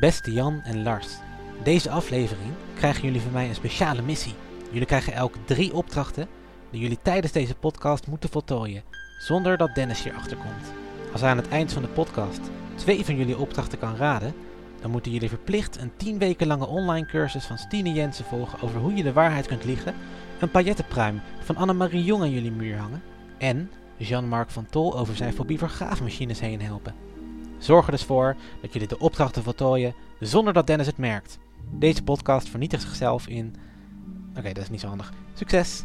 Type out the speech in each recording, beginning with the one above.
Beste Jan en Lars, deze aflevering krijgen jullie van mij een speciale missie. Jullie krijgen elk drie opdrachten die jullie tijdens deze podcast moeten voltooien, zonder dat Dennis hierachter komt. Als hij aan het eind van de podcast twee van jullie opdrachten kan raden, dan moeten jullie verplicht een 10 weken lange online cursus van Stine Jensen volgen over hoe je de waarheid kunt liegen, een paillettenpruim van Annemarie Jong aan jullie muur hangen en Jean-Marc van Tol over zijn fobie voor graafmachines heen helpen. Zorg er dus voor dat jullie de opdrachten voltooien zonder dat Dennis het merkt. Deze podcast vernietigt zichzelf in. Oké, dat is niet zo handig. Succes!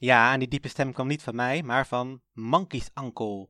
Ja, en die diepe stem kwam niet van mij, maar van Monkey's Uncle,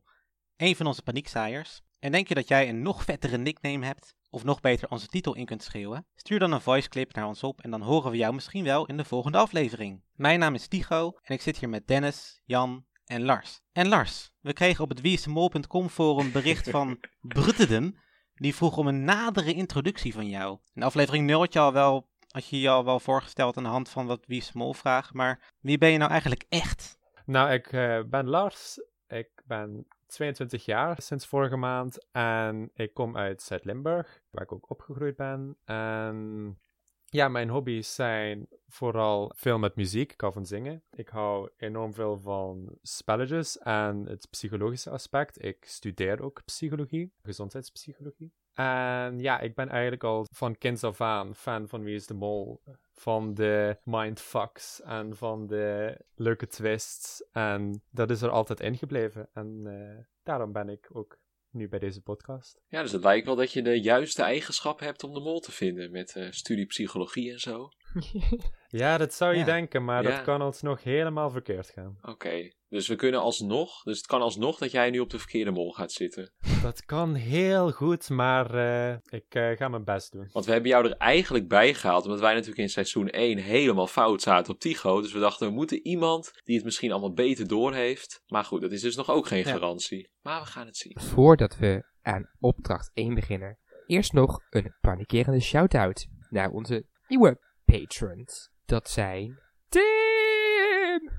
een van onze paniekzaaiers. En denk je dat jij een nog vettere nickname hebt, of nog beter onze titel in kunt schreeuwen? Stuur dan een voiceclip naar ons op en dan horen we jou misschien wel in de volgende aflevering. Mijn naam is Tigo en ik zit hier met Dennis, Jan en Lars. En Lars, we kregen op het wiesemol.com forum bericht van Bruttedem, die vroeg om een nadere introductie van jou. In aflevering 0 had je al wel had je je al wel voorgesteld aan de hand van wat Wie Smol vraagt, maar wie ben je nou eigenlijk echt? Nou, ik eh, ben Lars. Ik ben 22 jaar sinds vorige maand en ik kom uit Zuid-Limburg, waar ik ook opgegroeid ben. En ja, mijn hobby's zijn vooral veel met muziek. Ik hou van zingen. Ik hou enorm veel van spelletjes en het psychologische aspect. Ik studeer ook psychologie, gezondheidspsychologie. En ja, ik ben eigenlijk al van kinds af aan fan van Wie is de Mol. Van de mindfucks en van de leuke twists. En dat is er altijd ingebleven. En uh, daarom ben ik ook nu bij deze podcast. Ja, dus het lijkt wel dat je de juiste eigenschap hebt om de mol te vinden met uh, studie psychologie en zo. ja, dat zou je Ja. denken, maar Ja. dat kan alsnog helemaal verkeerd gaan. Oké, dus we kunnen alsnog, dus het kan alsnog dat jij nu op de verkeerde mol gaat zitten. Dat kan heel goed, maar eh, ik eh, ga mijn best doen. Want we hebben jou er eigenlijk bij gehaald, omdat wij natuurlijk in seizoen 1 helemaal fout zaten op Tycho. Dus we dachten, we moeten iemand die het misschien allemaal beter doorheeft. Maar goed, dat is dus nog ook geen Ja. garantie. Maar we gaan het zien. Voordat we aan opdracht 1 beginnen, eerst nog een panikerende shout-out naar onze nieuwe patrons. Dat zijn Tim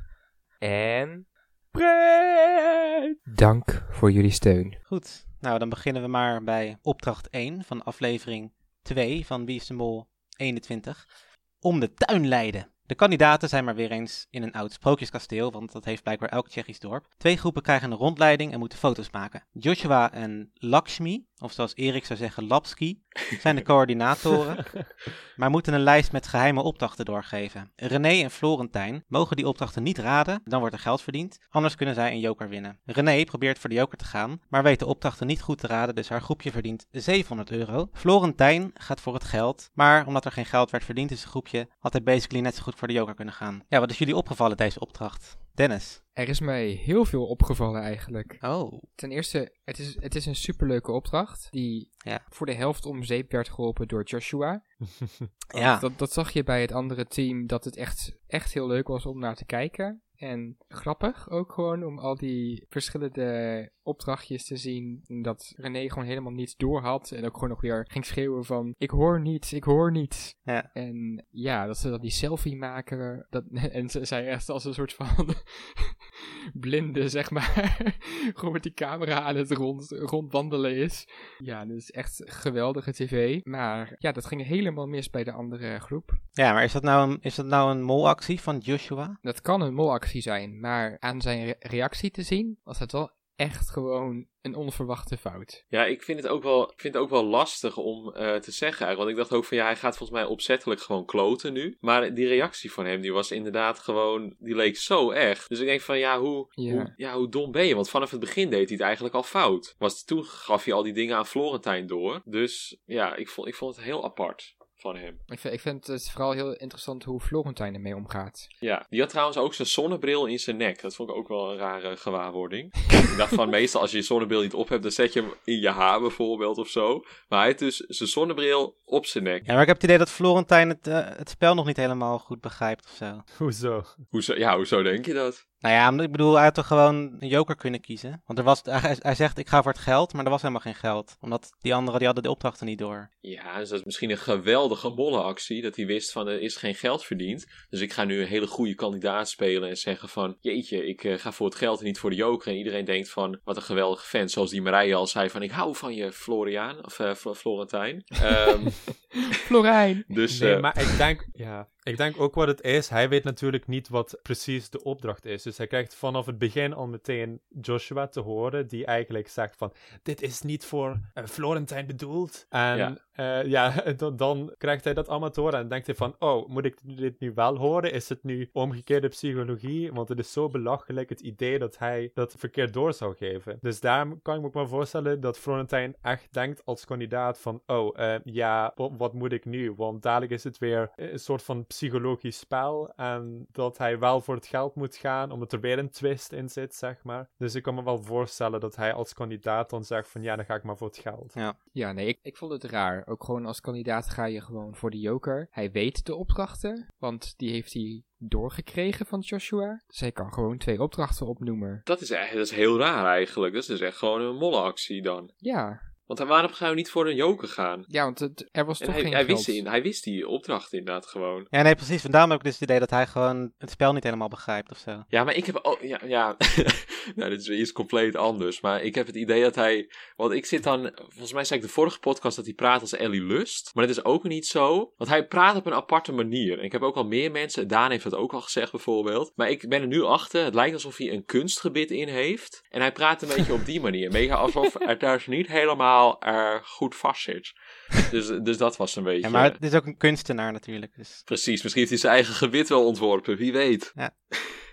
en Brent. Dank voor jullie steun. Goed, nou dan beginnen we maar bij opdracht 1 van aflevering 2 van Wie is de Mol 21. Om de tuin leiden. De kandidaten zijn maar weer eens in een oud sprookjeskasteel, want dat heeft blijkbaar elk Tsjechisch dorp. Twee groepen krijgen een rondleiding en moeten foto's maken. Joshua en Lakshmi, of zoals Erik zou zeggen Lapski, zijn de coördinatoren, maar moeten een lijst met geheime opdrachten doorgeven. René en Florentijn mogen die opdrachten niet raden, dan wordt er geld verdiend, anders kunnen zij een joker winnen. René probeert voor de joker te gaan, maar weet de opdrachten niet goed te raden, dus haar groepje verdient 700 euro. Florentijn gaat voor het geld, maar omdat er geen geld werd verdiend in zijn groepje, had hij basically net zo goed voor de joker kunnen gaan. Ja, wat is jullie opgevallen deze opdracht? Dennis. Er is mij heel veel opgevallen eigenlijk. Oh, Ten eerste, het is, het is een superleuke opdracht die Ja. voor de helft om zeep werd geholpen door Joshua. ja. Dat, dat zag je bij het andere team, dat het echt, echt heel leuk was om naar te kijken. En grappig ook gewoon om al die verschillende opdrachtjes te zien. Dat René gewoon helemaal niets door had. En ook gewoon nog weer ging schreeuwen van, ik hoor niets, ik hoor niets. Ja. En ja, dat ze dan die selfie maken. Dat, en ze zij echt als een soort van blinde, zeg maar. gewoon met die camera aan het rond, rondwandelen is. Ja, dat is echt geweldige tv. Maar ja, dat ging helemaal mis bij de andere groep. Ja, maar is dat nou een, is dat nou een molactie van Joshua? Dat kan een molactie zijn, maar aan zijn re- reactie te zien, was het wel echt gewoon een onverwachte fout. Ja, ik vind het ook wel, ik vind het ook wel lastig om eh, te zeggen eigenlijk. Want ik dacht ook van ja, hij gaat volgens mij opzettelijk gewoon kloten nu. Maar die reactie van hem, die was inderdaad gewoon, die leek zo echt. Dus ik denk van ja, hoe, Ja. hoe, ja, hoe dom ben je? Want vanaf het begin deed hij het eigenlijk al fout. Was, toen gaf hij al die dingen aan Florentijn door. Dus ja, ik vond, ik vond het heel apart. Van hem. Ik vind, ik vind het vooral heel interessant hoe Florentijn ermee omgaat. Ja, die had trouwens ook zijn zonnebril in zijn nek. Dat vond ik ook wel een rare gewaarwording. ik dacht van, meestal als je je zonnebril niet op hebt, dan zet je hem in je haar bijvoorbeeld of zo. Maar hij heeft dus zijn zonnebril op zijn nek. Ja, maar ik heb het idee dat Florentijn het, eh, het spel nog niet helemaal goed begrijpt of zo. Hoezo? Hoezo, ja, hoezo denk je dat? Nou ja, ik bedoel, hij had toch gewoon een joker kunnen kiezen. Want er was, hij, hij zegt, ik ga voor het geld, maar er was helemaal geen geld. Omdat die anderen, die hadden de opdrachten niet door. Ja, dus dat is misschien een geweldige mollenactie. Dat hij wist van er is geen geld verdiend. Dus ik ga nu een hele goede kandidaat spelen en zeggen van... Jeetje, ik eh, ga voor het geld en niet voor de joker. En iedereen denkt van, wat een geweldige fan. Zoals die Marije al zei van, ik hou van je Floriaan. Of Fl- Florentijn. Ehm, Florijn! dus Nee, eh, maar ik denk, ja, ik denk ook wat het is. Hij weet natuurlijk niet wat precies de opdracht is. Dus hij krijgt vanaf het begin al meteen Joshua te horen, die eigenlijk zegt van, dit is niet voor eh, Florentijn bedoeld. En Ja. ja, ja dan, dan krijgt hij dat allemaal te horen en denkt hij van, oh, moet ik dit nu wel horen? Is het nu omgekeerde psychologie? Want het is zo belachelijk het idee dat hij dat verkeerd door zou geven. Dus daarom kan ik me ook wel voorstellen dat Florentijn echt denkt als kandidaat van, oh, eh, ja, wat, wat moet ik nu? Want dadelijk is het weer een soort van psychologisch spel en dat hij wel voor het geld moet gaan, omdat er weer een twist in zit, zeg maar. Dus ik kan me wel voorstellen dat hij als kandidaat dan zegt van, ja, dan ga ik maar voor het geld. Ja, nee, ik, ik vond het raar. Ook gewoon als kandidaat ga je gewoon voor de joker. Hij weet de opdrachten, want die heeft hij doorgekregen van Joshua. Dus hij kan gewoon twee opdrachten opnoemen. dat, is, echt- dat is heel raar eigenlijk. Dat is dus echt gewoon een mollenactie dan. Ja, Want waarom gaan we niet voor een joker gaan? ja want het, er was En toch hij, geen hij, geld. wist die, hij wist die opdracht inderdaad gewoon. Ja, nee, precies. Van daarom heb ik dus het idee dat hij gewoon het spel niet helemaal begrijpt of zo. Ja, maar ik heb ook. Ja, ja. nou, dit is weer iets compleet anders. Maar ik heb het idee dat hij. Want ik zit dan. Volgens mij zei ik de vorige podcast dat hij praat als Ellie Lust. Maar dat is ook niet zo. Want hij praat op een aparte manier. En ik heb ook al meer mensen. Daan heeft dat ook al gezegd bijvoorbeeld. Maar ik ben er nu achter. Het lijkt alsof hij een kunstgebit in heeft. En hij praat een beetje op die manier. Mega alsof het daar niet helemaal eh, goed vast zit. Dus, dus dat was een beetje. Ja, maar het is ook een kunstenaar natuurlijk. Dus. Precies, misschien heeft hij zijn eigen gebit wel ontworpen. Wie weet. Ja.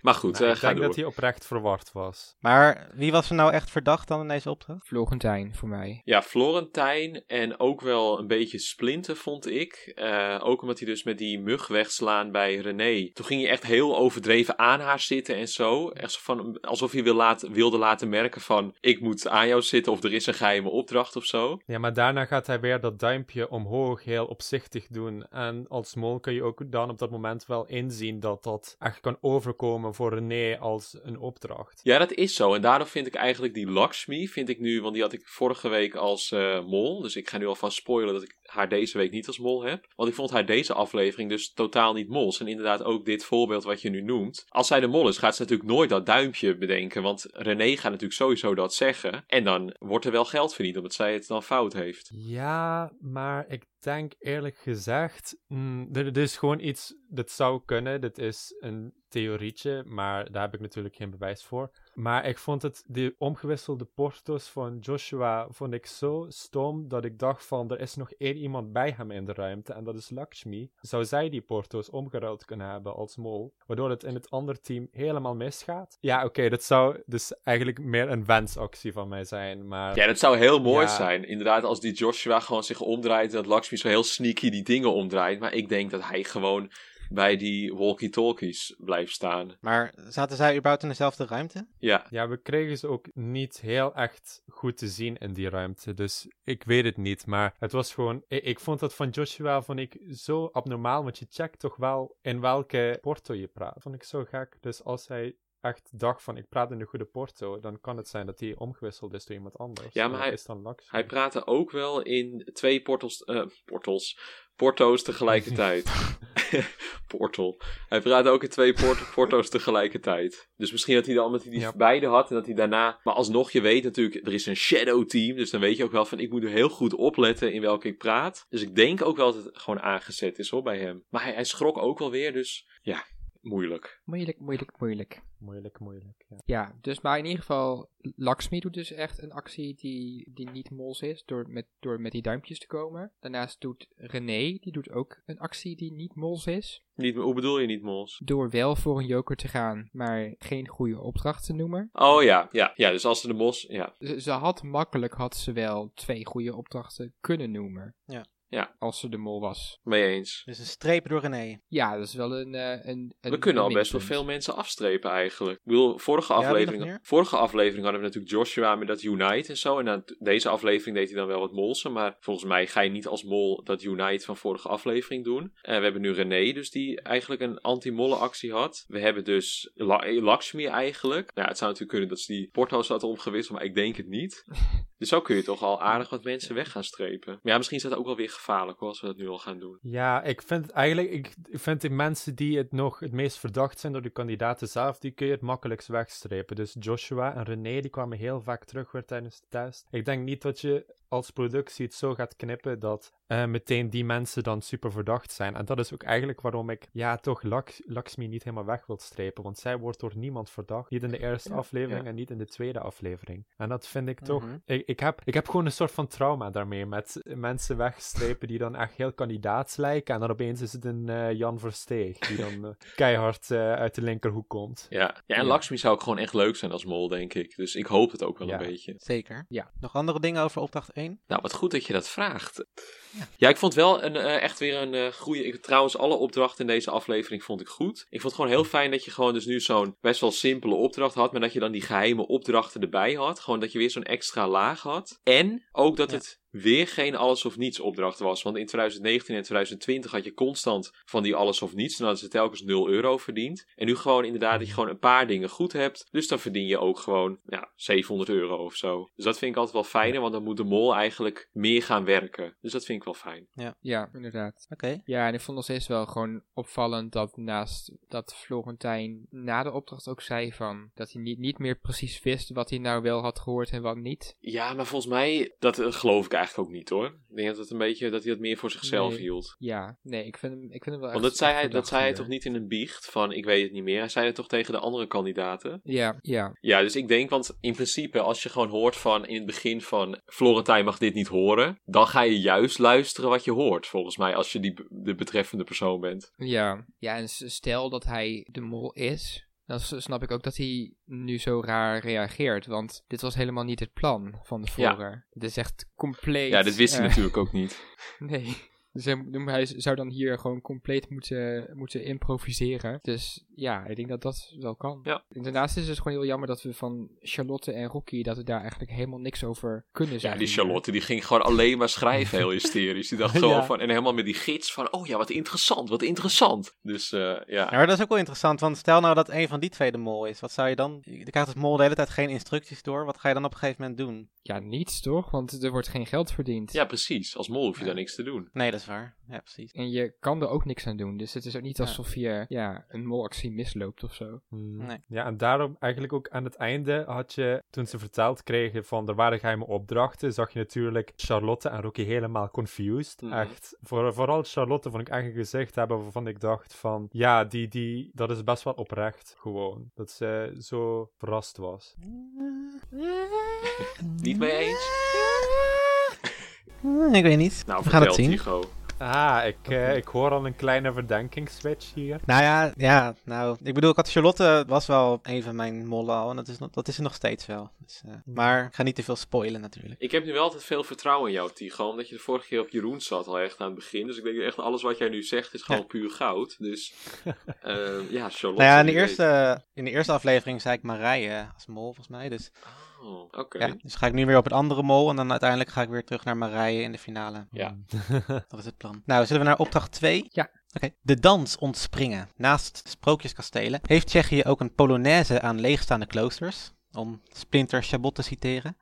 Maar goed, Nou, eh, ik ga denk door. dat hij oprecht verward was. Maar wie was er nou echt verdacht dan in deze opdracht? Florentijn voor mij. Ja, Florentijn en ook wel een beetje Splinter vond ik. Eh, ook omdat hij dus met die mug wegslaan bij René. Toen ging hij echt heel overdreven aan haar zitten en zo. Echt zo van, alsof hij wil laten, wilde laten merken van... ik moet aan jou zitten of er is een geheime opdracht of zo. Ja, maar daarna gaat hij weer dat duimpje omhoog heel opzichtig doen. En als mol kun je ook dan op dat moment wel inzien dat dat echt kan overkomen voor René als een opdracht. Ja, dat is zo. En daarom vind ik eigenlijk die Lakshmi, vind ik nu... want die had ik vorige week als eh, mol. Dus ik ga nu alvast spoilen dat ik haar deze week niet als mol heb. Want ik vond haar deze aflevering dus totaal niet mols. En inderdaad ook dit voorbeeld wat je nu noemt. Als zij de mol is, gaat ze natuurlijk nooit dat duimpje bedenken. Want René gaat natuurlijk sowieso dat zeggen. En dan wordt er wel geld verdiend, omdat zij het dan fout heeft. Ja, maar ik denk eerlijk gezegd, mm, er, er is gewoon iets dat zou kunnen. Dit is een theorietje, maar daar heb ik natuurlijk geen bewijs voor. Maar ik vond het, die omgewisselde porto's van Joshua, vond ik zo stom dat ik dacht van, er is nog één iemand bij hem in de ruimte en dat is Lakshmi. Zou zij die porto's omgeruild kunnen hebben als mol, waardoor het in het andere team helemaal misgaat? Ja, oké, dat zou dus eigenlijk meer een wensactie van mij zijn, maar... Ja, dat zou heel mooi Ja. zijn. Inderdaad, als die Joshua gewoon zich omdraait. En dat Lakshmi zo heel sneaky die dingen omdraait. Maar ik denk dat hij gewoon bij die walkie-talkies blijft staan. Maar zaten zij überhaupt in dezelfde ruimte? Ja, Ja, we kregen ze ook niet heel echt goed te zien in die ruimte. Dus ik weet het niet. Maar het was gewoon. Ik, ik vond dat van Joshua vond ik zo abnormaal. Want je checkt toch wel in welke porto je praat. Vond ik zo gek. Dus als hij echt dacht van ik praat in de goede porto. Dan kan het zijn dat hij omgewisseld is door iemand anders. Ja, maar hij- is dan Lux. hij praatte ook wel in twee portals, eh, portals, porto's tegelijkertijd. Portal. Hij praatte ook in twee port porto's tegelijkertijd. Dus misschien dat hij dan, hij die Ja. beide had en dat hij daarna... Maar alsnog, je weet natuurlijk, er is een shadow team. Dus dan weet je ook wel van, ik moet er heel goed opletten in welke ik praat. Dus ik denk ook wel dat het gewoon aangezet is hoor, bij hem. Maar hij, hij schrok ook wel weer, dus ja, moeilijk. Moeilijk, moeilijk, moeilijk. Moeilijk, moeilijk. Ja. Ja, dus maar in ieder geval, Lakshmi doet dus echt een actie die, die niet mols is, door met, door met die duimpjes te komen. Daarnaast doet René, die doet ook een actie die niet mols is, Niet, hoe bedoel je niet, Mols? door wel voor een joker te gaan, maar geen goede opdracht te noemen. Oh ja, ja, ja, dus als ze de mos, ja. Ze, ze had makkelijk, had ze wel twee goede opdrachten kunnen noemen. Ja. Ja. Als ze de mol was. Mee eens. Dus een streep door René. Ja, dat is wel een... eh, een, een We kunnen al best wel veel mensen afstrepen eigenlijk. Ik bedoel, vorige aflevering, vorige aflevering hadden we natuurlijk Joshua met dat Unite en zo. En dan, deze aflevering deed hij dan wel wat molsen. Maar volgens mij ga je niet als mol dat Unite van vorige aflevering doen. En we hebben nu René, dus die eigenlijk een anti-mollen actie had. We hebben dus La- Lakshmi eigenlijk. Nou, ja, het zou natuurlijk kunnen dat ze die porto's had omgewisseld, maar ik denk het niet. Dus zo kun je toch al aardig wat mensen weg gaan strepen. Maar ja, misschien is dat ook wel weer gevaarlijk hoor, als we dat nu al gaan doen. Ja, ik vind eigenlijk, ik ik vind die mensen die het nog het meest verdacht zijn door de kandidaten zelf, die kun je het makkelijkst wegstrepen. Dus Joshua en René, die kwamen heel vaak terug weer tijdens de test. Ik denk niet dat je als productie het zo gaat knippen dat eh, meteen die mensen dan super verdacht zijn. En dat is ook eigenlijk waarom ik ja, toch Laks Lakshmi niet helemaal weg wil strepen. Want zij wordt door niemand verdacht. Niet in de eerste aflevering ja. en niet in de tweede aflevering. En dat vind ik toch... Mhm. ik, ik, heb, ik heb gewoon een soort van trauma daarmee. Met mensen wegstrepen die dan echt heel kandidaats lijken. En dan opeens is het een eh, Jan Versteeg. Die dan eh, keihard eh, uit de linkerhoek komt. Ja, ja en Ja. Lakshmi zou ook gewoon echt leuk zijn als mol, denk ik. Dus ik hoop het ook wel Ja. een beetje. Zeker. Ja. Nog andere dingen over opdracht 1? Nou, wat goed dat je dat vraagt. Ja, ik vond wel een, eh, echt weer een eh goede. Ik, trouwens, alle opdrachten in deze aflevering vond ik goed. Ik vond het gewoon heel fijn dat je gewoon dus nu zo'n best wel simpele opdracht had. Maar dat je dan die geheime opdrachten erbij had. Gewoon dat je weer zo'n extra laag had. En ook dat Ja. het weer geen alles of niets opdracht was. Want in 2019 en 2020 had je constant van die alles of niets. Dan hadden ze telkens 0 euro verdiend. En nu gewoon inderdaad dat je gewoon een paar dingen goed hebt. Dus dan verdien je ook gewoon ja, 700 euro of zo. Dus dat vind ik altijd wel fijner. Want dan moet de mol eigenlijk meer gaan werken. Dus dat vind ik wel fijn. Ja, inderdaad. Oké. Ja, en ik vond nog steeds wel gewoon opvallend dat naast dat Florentijn na de opdracht ook zei van dat hij niet, niet meer precies wist wat hij nou wel had gehoord en wat niet. Ja, maar volgens mij, dat eh, geloof ik eigenlijk ook niet hoor. Ik denk dat het een beetje, dat hij dat meer voor zichzelf Nee. hield. Ja, nee, ik vind hem, ik vind hem wel Want dat zei, hij, dat zei hij toch niet in een biecht van ik weet het niet meer. Hij zei het toch tegen de andere kandidaten. Ja, ja, Ja, dus ik denk, want in principe als je gewoon hoort van in het begin van Florentijn mag dit niet horen. Dan ga je juist luisteren wat je hoort volgens mij als je die, de betreffende persoon bent. ja. Ja, en stel dat hij de mol is, dan snap ik ook dat hij nu zo raar reageert. Want dit was helemaal niet het plan van tevoren. Dit is echt compleet... Ja, dit wist hij eh, natuurlijk ook niet. Nee. Dus hij, zou dan hier gewoon compleet moeten, moeten improviseren. Dus ja, ik denk dat dat wel kan. Ja. En daarnaast is het gewoon heel jammer dat we van Charlotte en Rocky, dat we daar eigenlijk helemaal niks over kunnen Ja, zeggen. die hier. Charlotte die ging gewoon alleen maar schrijven, heel hysterisch. Die dacht gewoon Ja. van, en helemaal met die gids van, oh ja, wat interessant, wat interessant. Dus eh, ja. Ja, maar dat is ook wel interessant, want stel nou dat een van die twee de mol is. Wat zou je dan... Je krijgt als mol de hele tijd geen instructies door. Wat ga je dan op een gegeven moment doen? Ja, niets toch? Want er wordt geen geld verdiend. Ja, precies. Als mol hoef je Ja. daar niks te doen. Nee, dat is waar. Ja, precies. En je kan er ook niks aan doen. Dus het is ook niet Ja. alsof je ja, een molactie misloopt of zo. Hmm. Nee. Ja, en daarom eigenlijk ook aan het einde had je, toen ze verteld kregen van er waren geheime opdrachten, zag je natuurlijk Charlotte en Rocky helemaal confused. Mhm. Echt, voor, vooral Charlotte vond ik echt een gezicht hebben waarvan ik dacht van, ja, die, die, dat is best wel oprecht gewoon. Dat ze zo verrast was. Niet mee eens? Hmm, Ik weet niet. Nou, We gaan het zien. Ah, ik, eh, ik hoor al een kleine verdenkingsswitch hier. Nou ja, ja, nou, ik bedoel, ik had Charlotte was wel een van mijn mollen al en dat is, dat is er nog steeds wel. Dus, eh, maar ik ga niet te veel spoilen natuurlijk. Ik heb nu wel altijd veel vertrouwen in jou, Tycho. Omdat je de vorige keer op Jeroen zat al echt aan het begin. Dus ik denk echt alles wat jij nu zegt is gewoon Ja. puur goud. Dus eh, ja, Charlotte. Nou ja, in de, eerste, in de eerste aflevering zei ik Marije als mol volgens mij. Dus, Oh, oké. ja, dus ga ik nu weer op een andere mol en dan uiteindelijk ga ik weer terug naar Marije in de finale. Ja. Dat is het plan. Nou, zullen we naar opdracht 2? Ja. Oké. De dans ontspringen. Naast sprookjeskastelen heeft Tsjechië ook een polonaise aan leegstaande kloosters. Om Splinter Chabot te citeren.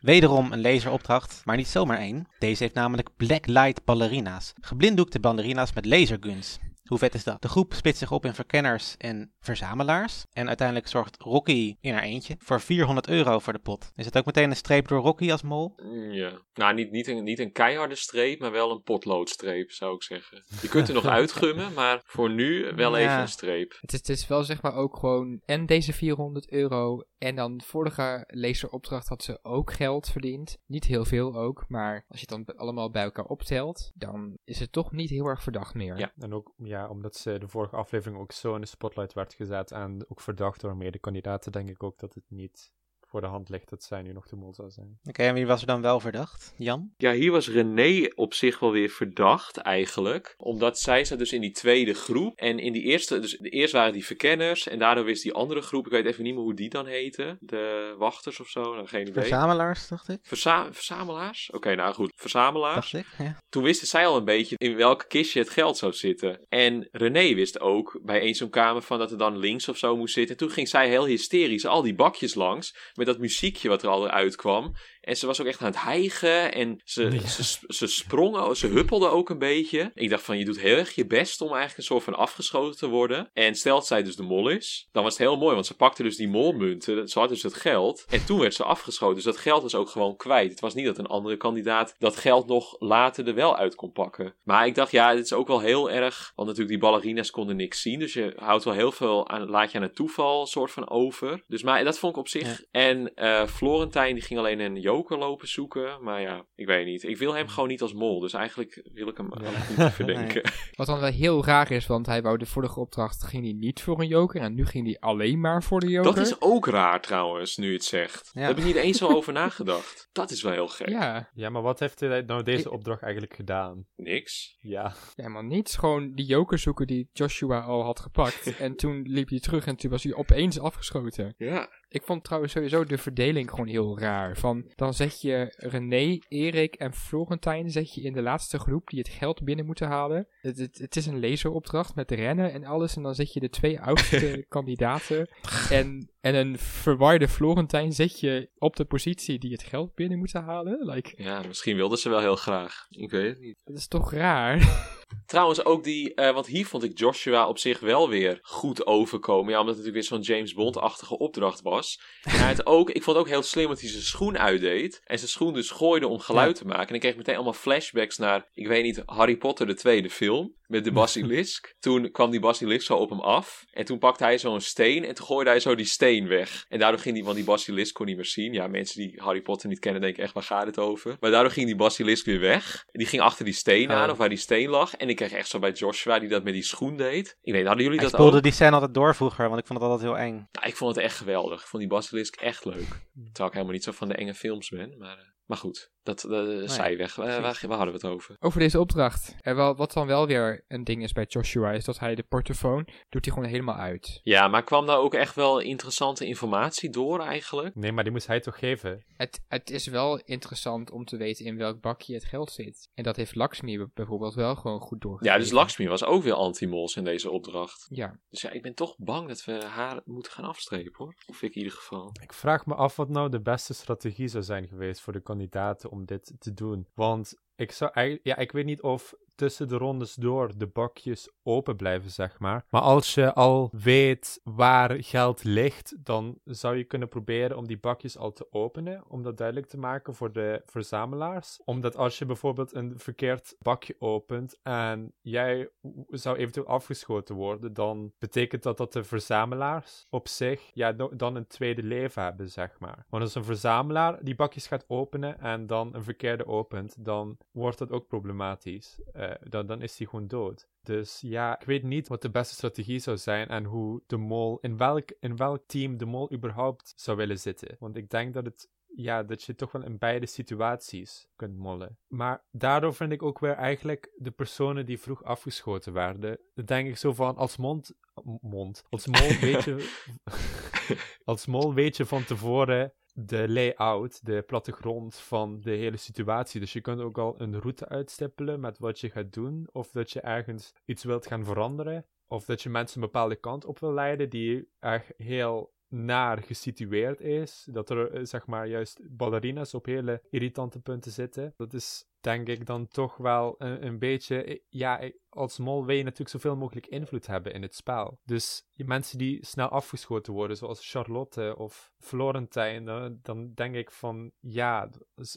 Wederom een laseropdracht, maar niet zomaar één. Deze heeft namelijk Blacklight ballerina's. Geblinddoekte ballerina's met laserguns. Hoe vet is dat? De groep splitst zich op in verkenners en verzamelaars. En uiteindelijk zorgt Rocky in haar eentje voor 400 euro voor de pot. Is het ook meteen een streep door Rocky als mol? Mm, Ja. Nou, niet, niet, een, niet een keiharde streep, maar wel een potloodstreep, zou ik zeggen. Je kunt er nog uitgummen, maar voor nu wel Ja. even een streep. Het is, het is wel zeg maar ook gewoon en deze 400 euro en dan de vorige laseropdracht had ze ook geld verdiend. Niet heel veel ook, maar als je het dan allemaal bij elkaar optelt, dan is het toch niet heel erg verdacht meer. Ja. En ook, ja, omdat ze de vorige aflevering ook zo in de spotlight werd gezet en ook verdacht door mede kandidaten, denk ik ook dat het niet voor de hand ligt dat zij nu nog de mol zou zijn. Oké, en wie was er dan wel verdacht? Jan? Ja, hier was René op zich wel weer verdacht eigenlijk. Omdat zij zat dus in die tweede groep. En in die eerste, dus eerst waren die verkenners. En daardoor wist die andere groep, ik weet even niet meer hoe die dan heette. De wachters of zo, nou, geen idee. Verzamelaars, dacht ik. Verza- verzamelaars? Oké, nou goed. Verzamelaars. Dacht ik, ja. Toen wisten zij al een beetje in welke kistje het geld zou zitten. En René wist ook bij een zo'n kamer van dat er dan links of zo moest zitten. En toen ging zij heel hysterisch al die bakjes langs. Met dat muziekje wat er al uitkwam. En ze was ook echt aan het hijgen. En ze, Ja. ze, ze sprong, ze huppelde ook een beetje. Ik dacht van, je doet heel erg je best om eigenlijk een soort van afgeschoten te worden. En stel dat zij dus de mol is. Dan was het heel mooi, want ze pakte dus die molmunten. Ze had dus het geld. En toen werd ze afgeschoten. Dus dat geld was ook gewoon kwijt. Het was niet dat een andere kandidaat dat geld nog later er wel uit kon pakken. Maar ik dacht, ja, het is ook wel heel erg. Want natuurlijk, die ballerina's konden niks zien. Dus je houdt wel heel veel aan, laat je aan het toeval soort van over. Dus maar dat vond ik op zich. Ja. En eh Florentijn, die ging alleen een joker lopen zoeken. Maar ja, ik weet niet. Ik wil hem gewoon niet als mol. Dus eigenlijk wil ik hem niet verdenken. Wat dan wel heel raar is, want hij wou de vorige opdracht ging hij niet voor een joker en nu ging hij alleen maar voor de joker. Dat is ook raar trouwens, nu je het zegt. Ja. Daar heb ik niet eens zo over nagedacht. Dat is wel heel gek. Ja, Ja, maar wat heeft hij nou deze Ik- opdracht eigenlijk gedaan? Niks. Ja. helemaal niets. Gewoon die joker zoeken die Joshua al had gepakt. en toen liep hij terug en toen was hij opeens afgeschoten. Ja. Ik vond trouwens sowieso de verdeling gewoon heel raar. Van, dan zet je René, Erik en Florentijn zet je in de laatste groep die het geld binnen moeten halen. Het, het, het is een laseropdracht met rennen en alles. En dan zet je de twee oudste kandidaten en, en een verwarde Florentijn zet je op de positie die het geld binnen moeten halen. Like, Ja, misschien wilden ze wel heel graag. Ik weet het niet. dat is toch raar? Trouwens ook die, eh, want hier vond ik Joshua op zich wel weer goed overkomen. Ja, omdat het natuurlijk weer zo'n James Bond-achtige opdracht was. En hij had ook, ik vond het ook heel slim dat hij zijn schoen uitdeed. En zijn schoen dus gooide om geluid te maken. En ik kreeg meteen allemaal flashbacks naar, ik weet niet, Harry Potter de tweede film. Met de basilisk. toen kwam die basilisk zo op hem af. En toen pakte hij zo'n steen en toen gooide hij zo die steen weg. En daardoor ging die, want die basilisk kon niet meer zien. Ja, mensen die Harry Potter niet kennen denken echt, waar gaat het over? Maar daardoor ging die basilisk weer weg. Die ging achter die steen aan, Oh. of waar die steen lag. En ik kreeg echt zo bij Joshua, die dat met die schoen deed. Ik weet, hadden jullie Hij dat spoelde ook? die scène altijd door vroeger, want ik vond het altijd heel eng. Nou, ik vond het echt geweldig. Ik vond die basilisk echt leuk. Terwijl ik helemaal niet zo van de enge films ben. Maar, eh, maar goed, dat, zij weg. Eh, waar, waar hadden we het over? Over deze opdracht. En wel, wat dan wel weer een ding is bij Joshua, is dat hij de portofoon doet hij gewoon helemaal uit. Ja, maar kwam daar ook echt wel interessante informatie door eigenlijk? Nee, maar die moest hij toch geven? Het, het is wel interessant om te weten in welk bakje het geld zit. En dat heeft Lakshmi bijvoorbeeld wel gewoon goed doorgegeven. Ja, dus Lakshmi was ook weer anti-mols in deze opdracht. Ja, Dus ja, ik ben toch bang dat we haar moeten gaan afstrepen hoor. Of ik in ieder geval. Ik vraag me af wat nou de beste strategie zou zijn geweest voor de kandidaten om dit te doen. Want ik zou eigenlijk, ja, ik weet niet of tussen de rondes door de bakjes open blijven, zeg maar. Maar als je al weet waar geld ligt, dan zou je kunnen proberen om die bakjes al te openen. Om dat duidelijk te maken voor de verzamelaars. Omdat als je bijvoorbeeld een verkeerd bakje opent en jij zou eventueel afgeschoten worden, dan betekent dat dat de verzamelaars op zich ja, dan een tweede leven hebben, zeg maar. Want als een verzamelaar die bakjes gaat openen en dan een verkeerde opent, dan wordt dat ook problematisch. Eh, dan, dan is hij gewoon dood. Dus ja, ik weet niet wat de beste strategie zou zijn en hoe de mol, in welk, in welk team de mol überhaupt zou willen zitten. Want ik denk dat het ja, dat je toch wel in beide situaties kunt mollen. Maar daardoor vind ik ook weer eigenlijk de personen die vroeg afgeschoten werden, dan denk ik zo van, als mond, mond, als mol weet je, als mol weet je van tevoren de layout, de plattegrond van de hele situatie. Dus je kunt ook al een route uitstippelen met wat je gaat doen, of dat je ergens iets wilt gaan veranderen, of dat je mensen een bepaalde kant op wil leiden die echt heel naar gesitueerd is. Dat er, eh, zeg maar, juist ballerinas op hele irritante punten zitten. Dat is, denk ik, dan toch wel een, een beetje... eh, Ja, eh, als mol wil je natuurlijk zoveel mogelijk invloed hebben in het spel. Dus mensen die snel afgeschoten worden, zoals Charlotte of Florentijn, dan, dan denk ik van... Ja,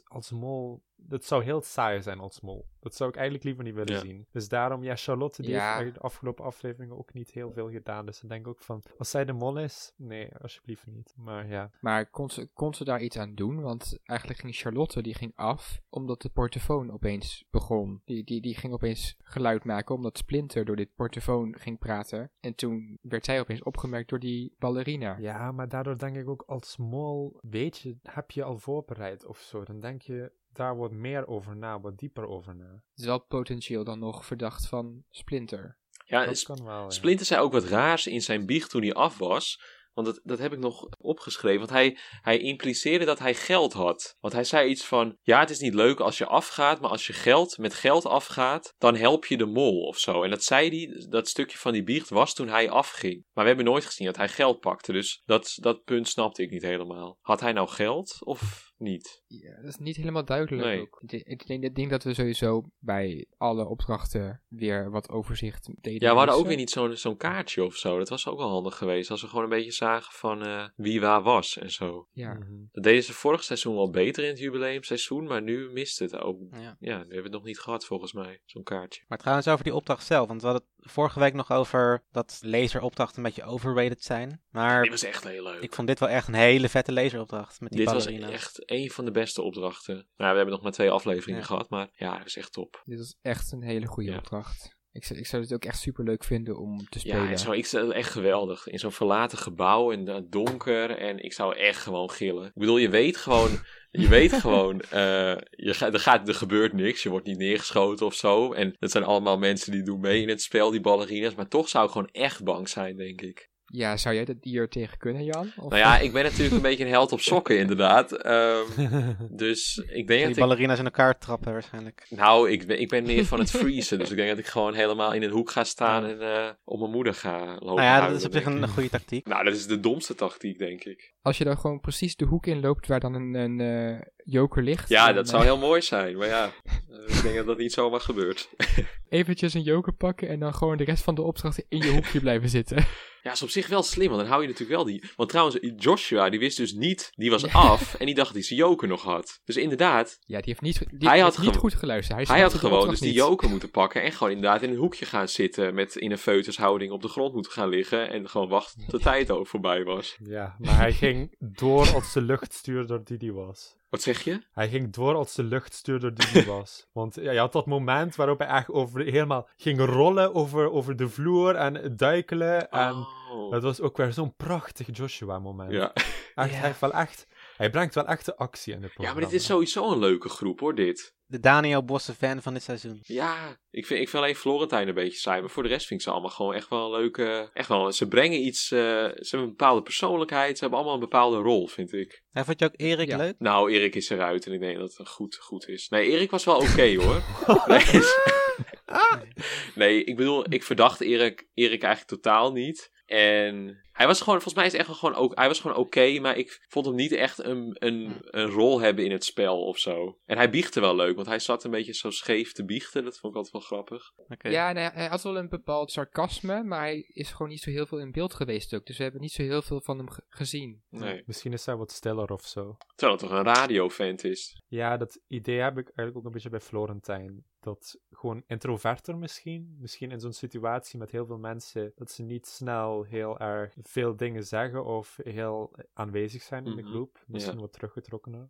als mol dat zou heel saai zijn als mol. Dat zou ik eigenlijk liever niet willen Ja. zien. Dus daarom, ja, Charlotte die Ja. heeft de afgelopen afleveringen ook niet heel veel gedaan. Dus ik denk ook van, als zij de mol is, nee, alsjeblieft niet. Maar ja, Maar kon ze, kon ze daar iets aan doen? Want eigenlijk ging Charlotte die ging af omdat de portofoon opeens begon. Die, die, die ging opeens geluid maken omdat Splinter door dit portofoon ging praten. En toen werd zij opeens opgemerkt door die ballerina. ja, maar daardoor denk ik ook als mol, weet je, heb je al voorbereid of zo. Dan denk je daar wat meer over na, wat dieper over na. Het is wel potentieel dan nog verdacht van Splinter. Ja, Dat Sp- kan wel, ja. Splinter zei ook wat raars in zijn biecht toen hij af was. Want dat, dat heb ik nog opgeschreven. Want hij, hij impliceerde dat hij geld had. Want hij zei iets van: Ja, het is niet leuk als je afgaat. Maar als je geld met geld afgaat, dan help je de mol of zo. En dat zei hij, dat stukje van die biecht was toen hij afging. Maar we hebben nooit gezien dat hij geld pakte. Dus dat, dat punt snapte ik niet helemaal. Had hij nou geld of niet? Ja, dat is niet helemaal duidelijk Nee. ook. Ik denk- Ik denk, ik denk dat we sowieso bij alle opdrachten weer wat overzicht deden. Ja, we hadden ook weer niet zo'n zo'n kaartje of zo. Dat was ook wel handig geweest. Als we gewoon een beetje zagen van eh, wie waar was en zo. Ja, Mhm. Dat deden ze vorig seizoen wel beter in het jubileumseizoen, maar nu mist het ook. Ja. Ja, nu hebben we het nog niet gehad volgens mij, zo'n kaartje. Maar trouwens over die opdracht zelf, want we hadden het vorige week nog over dat laseropdrachten een beetje overrated zijn. Maar Die was echt heel leuk. ik vond dit wel echt een hele vette laseropdracht met die Dit was ballerina's. echt een van de beste opdrachten. Nou, we hebben nog maar twee afleveringen Ja. gehad, maar ja, dat is echt top. dit was echt een hele goede Ja. opdracht. Ik zou, ik zou het ook echt super leuk vinden om te Ja, spelen. en zo, ik zou het echt geweldig. In zo'n verlaten gebouw en donker en ik zou echt gewoon gillen. Ik bedoel, je weet gewoon, je weet gewoon, eh, je gaat, er, gaat, er gebeurt niks. Je wordt niet neergeschoten of zo. En dat zijn allemaal mensen die doen mee in het spel, die ballerina's. Maar toch zou ik gewoon echt bang zijn, denk ik. Ja, zou jij dat hier tegen kunnen, Jan? Of- Nou ja, ik ben natuurlijk een beetje een held op sokken, inderdaad. Ehm, dus ik denk Die dat ik... ballerina's in elkaar trappen waarschijnlijk. Nou, ik ben, ik ben meer van het freezen. dus ik denk dat ik gewoon helemaal in een hoek ga staan en eh op mijn moeder ga lopen Nou ja, dat is op zich een goede tactiek. Nou, dat is de domste tactiek, denk ik. Als je dan gewoon precies de hoek in loopt waar dan een, een eh, joker ligt. Ja, dan, dat eh, zou heel mooi zijn. Maar ja, eh, ik denk dat dat niet zomaar gebeurt. Eventjes een joker pakken en dan gewoon de rest van de opdrachten in je hoekje blijven zitten. Ja, is op zich wel slim, want dan hou je natuurlijk wel die... Want trouwens, Joshua, die wist dus niet... Die was af en die dacht dat hij zijn joker nog had. Dus inderdaad, Ja, die heeft niet, die Hij heeft had niet goed geluisterd. Hij, hij had gewoon dus opdracht die joker moeten pakken... en gewoon inderdaad in een hoekje gaan zitten... met in een feutushouding op de grond moeten gaan liggen... en gewoon wachten tot de tijd over voorbij was. Ja, maar hij ging door als de luchtstuurder die die was. Wat zeg je? Hij ging door als de luchtstuurder die die was. Want ja, je had dat moment waarop hij echt over, helemaal ging rollen over, over de vloer en duikelen. En Oh. dat was ook weer zo'n prachtig Joshua-moment. Ja. Echt, Hij, wel echt, hij brengt wel echt de actie in de ja, programma. maar dit is sowieso een leuke groep hoor, dit. De Daniel Bosse fan van dit seizoen. Ja, ik vind, ik vind alleen Florentijn een beetje saai. Maar voor de rest vind ik ze allemaal gewoon echt wel leuke... Echt wel, ze brengen iets... eh, ze hebben een bepaalde persoonlijkheid. Ze hebben allemaal een bepaalde rol, vind ik. En vond je ook Erik Ja. leuk? Nou, Erik is eruit en ik denk dat het goed, goed is. Nee, Erik was wel oké hoor. Nee, nee, ik bedoel, ik verdacht Erik, Erik eigenlijk totaal niet. En hij was gewoon, volgens mij is het echt wel gewoon ook, hij was gewoon oké, maar ik vond hem niet echt een, een, een rol hebben in het spel of zo. En hij biechtte wel leuk, want hij zat een beetje zo scheef te biechten. Dat vond ik altijd wel grappig. Oké. Ja, nee, hij had wel een bepaald sarcasme, maar hij is gewoon niet zo heel veel in beeld geweest ook. Dus we hebben niet zo heel veel van hem ge- gezien. Nee. Misschien is hij wat stiller of zo. Terwijl het toch een radiovent is. Ja, dat idee heb ik eigenlijk ook een beetje bij Florentijn. Dat gewoon introverter misschien. Misschien in zo'n situatie met heel veel mensen. Dat ze niet snel heel erg veel dingen zeggen of heel aanwezig zijn in de Mhm, groep. Misschien wat teruggetrokkener.